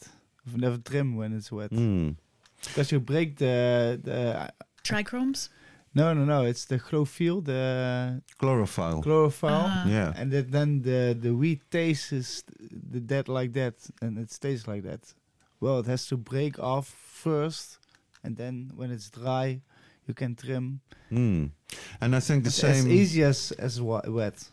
Never trim when it's wet. Mm. Because you break the, the Trichomes? No, no, no. It's the chlorophyll, the Chlorophyll. chlorophyll, Ah. yeah. and that then the the wheat tastes the dead like that, and it stays like that. Well, it has to break off first, and then when it's dry, you can trim. Mm. And I think the It's same. as easy as as wa- wet.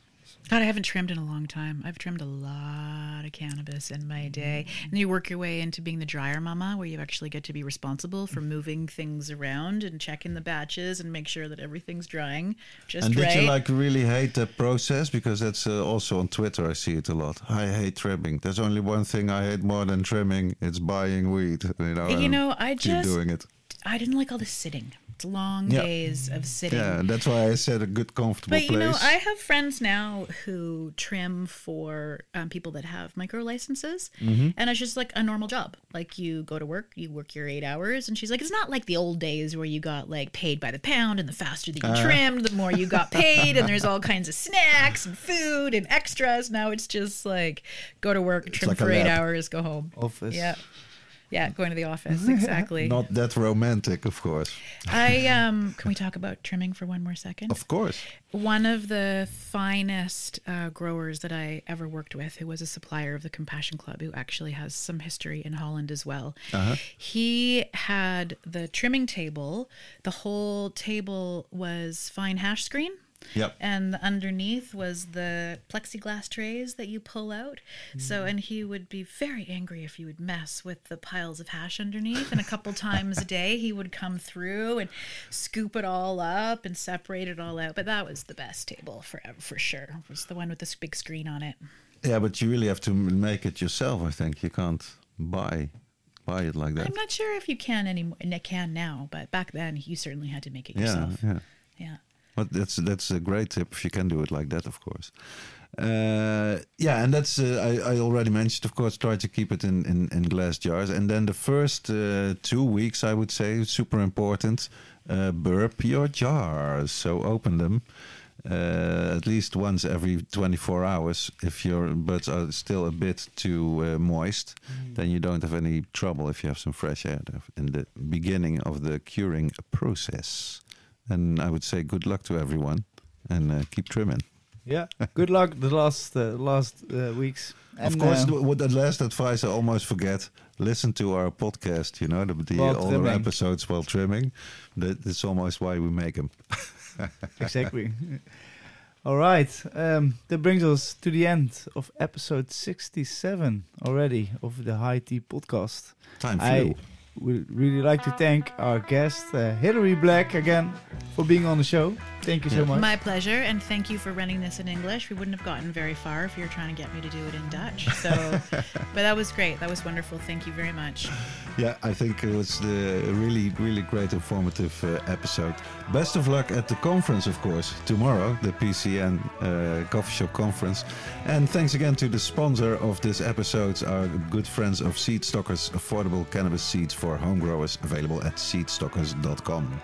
God, I haven't trimmed in a long time. I've trimmed a lot of cannabis in my day. And you work your way into being the dryer mama, where you actually get to be responsible for moving things around and checking the batches and make sure that everything's drying just And right. did you like really hate the process? Because that's uh, also on Twitter. I see it a lot. I hate trimming. There's only one thing I hate more than trimming. It's buying weed. You know. you know, I keep just doing it. I didn't like all the sitting. It's long Yeah. days of sitting. Yeah, that's why I said a good, comfortable But you know, I have friends now who trim for um, people that have micro licenses, Mm-hmm. and it's just like a normal job. Like you go to work, you work your eight hours, and she's like, it's not like the old days where you got like paid by the pound, and the faster that you Uh. trimmed, the more you got paid, and there's all kinds of snacks and food and extras. Now it's just like go to work, trim like for eight hours, go home. Office. Yeah. Yeah, going to the office exactly. Not that romantic, of course. I um. Can we talk about trimming for one more second? Of course. One of the finest uh, growers that I ever worked with, who was a supplier of the Compassion Club, who actually has some history in Holland as well. Uh-huh. He had the trimming table. The whole table was fine hash screen. Yep. And underneath was the plexiglass trays that you pull out. So, mm. and he would be very angry if you would mess with the piles of hash underneath. And a couple times a day, he would come through and scoop it all up and separate it all out. But that was the best table for for sure. It was the one with this big screen on it. Yeah, but you really have to make it yourself. I think you can't buy buy it like that. I'm not sure if you can anymore. Can now, but back then you certainly had to make it yeah, yourself. yeah. Yeah. But that's that's a great tip if you can do it like that, of course. Uh, yeah, and that's uh, I, I already mentioned. Of course, try to keep it in in, in glass jars, and then the first uh, two weeks, I would say, super important. Uh, burp your jars, so open them uh, at least once every 24 hours. If your buds are still a bit too uh, moist, then you don't have any trouble if you have some fresh air in the beginning of the curing process. And I would say good luck to everyone and uh, keep trimming. Yeah. Good luck the last uh, last uh, weeks. of course, uh, the, what last advice I almost forget listen to our podcast, you know, the, the While older trimming. episodes while trimming. That's almost why we make them. exactly. All right. Um, that brings us to the end of episode 67 already of the High Tea podcast. Time I flew. Would really like to thank our guest, uh, Hilary Black, again for being on the show. Thank you so much. My pleasure, and thank you for running this in English. We wouldn't have gotten very far if you were trying to get me to do it in Dutch. So, but that was great. That was wonderful. Thank you very much. Yeah, I think it was the really, really great, informative uh, episode. Best of luck at the conference, of course, tomorrow, the PCN uh, Coffee Shop Conference. And thanks again to the sponsor of this episode, our good friends of Seedstockers, affordable cannabis seeds for home growers, available at seedstockers.com.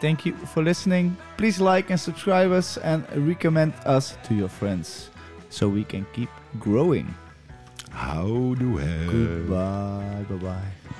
Thank you for listening. Please like and subscribe us and recommend us to your friends so we can keep growing. How do we? Goodbye. Bye bye.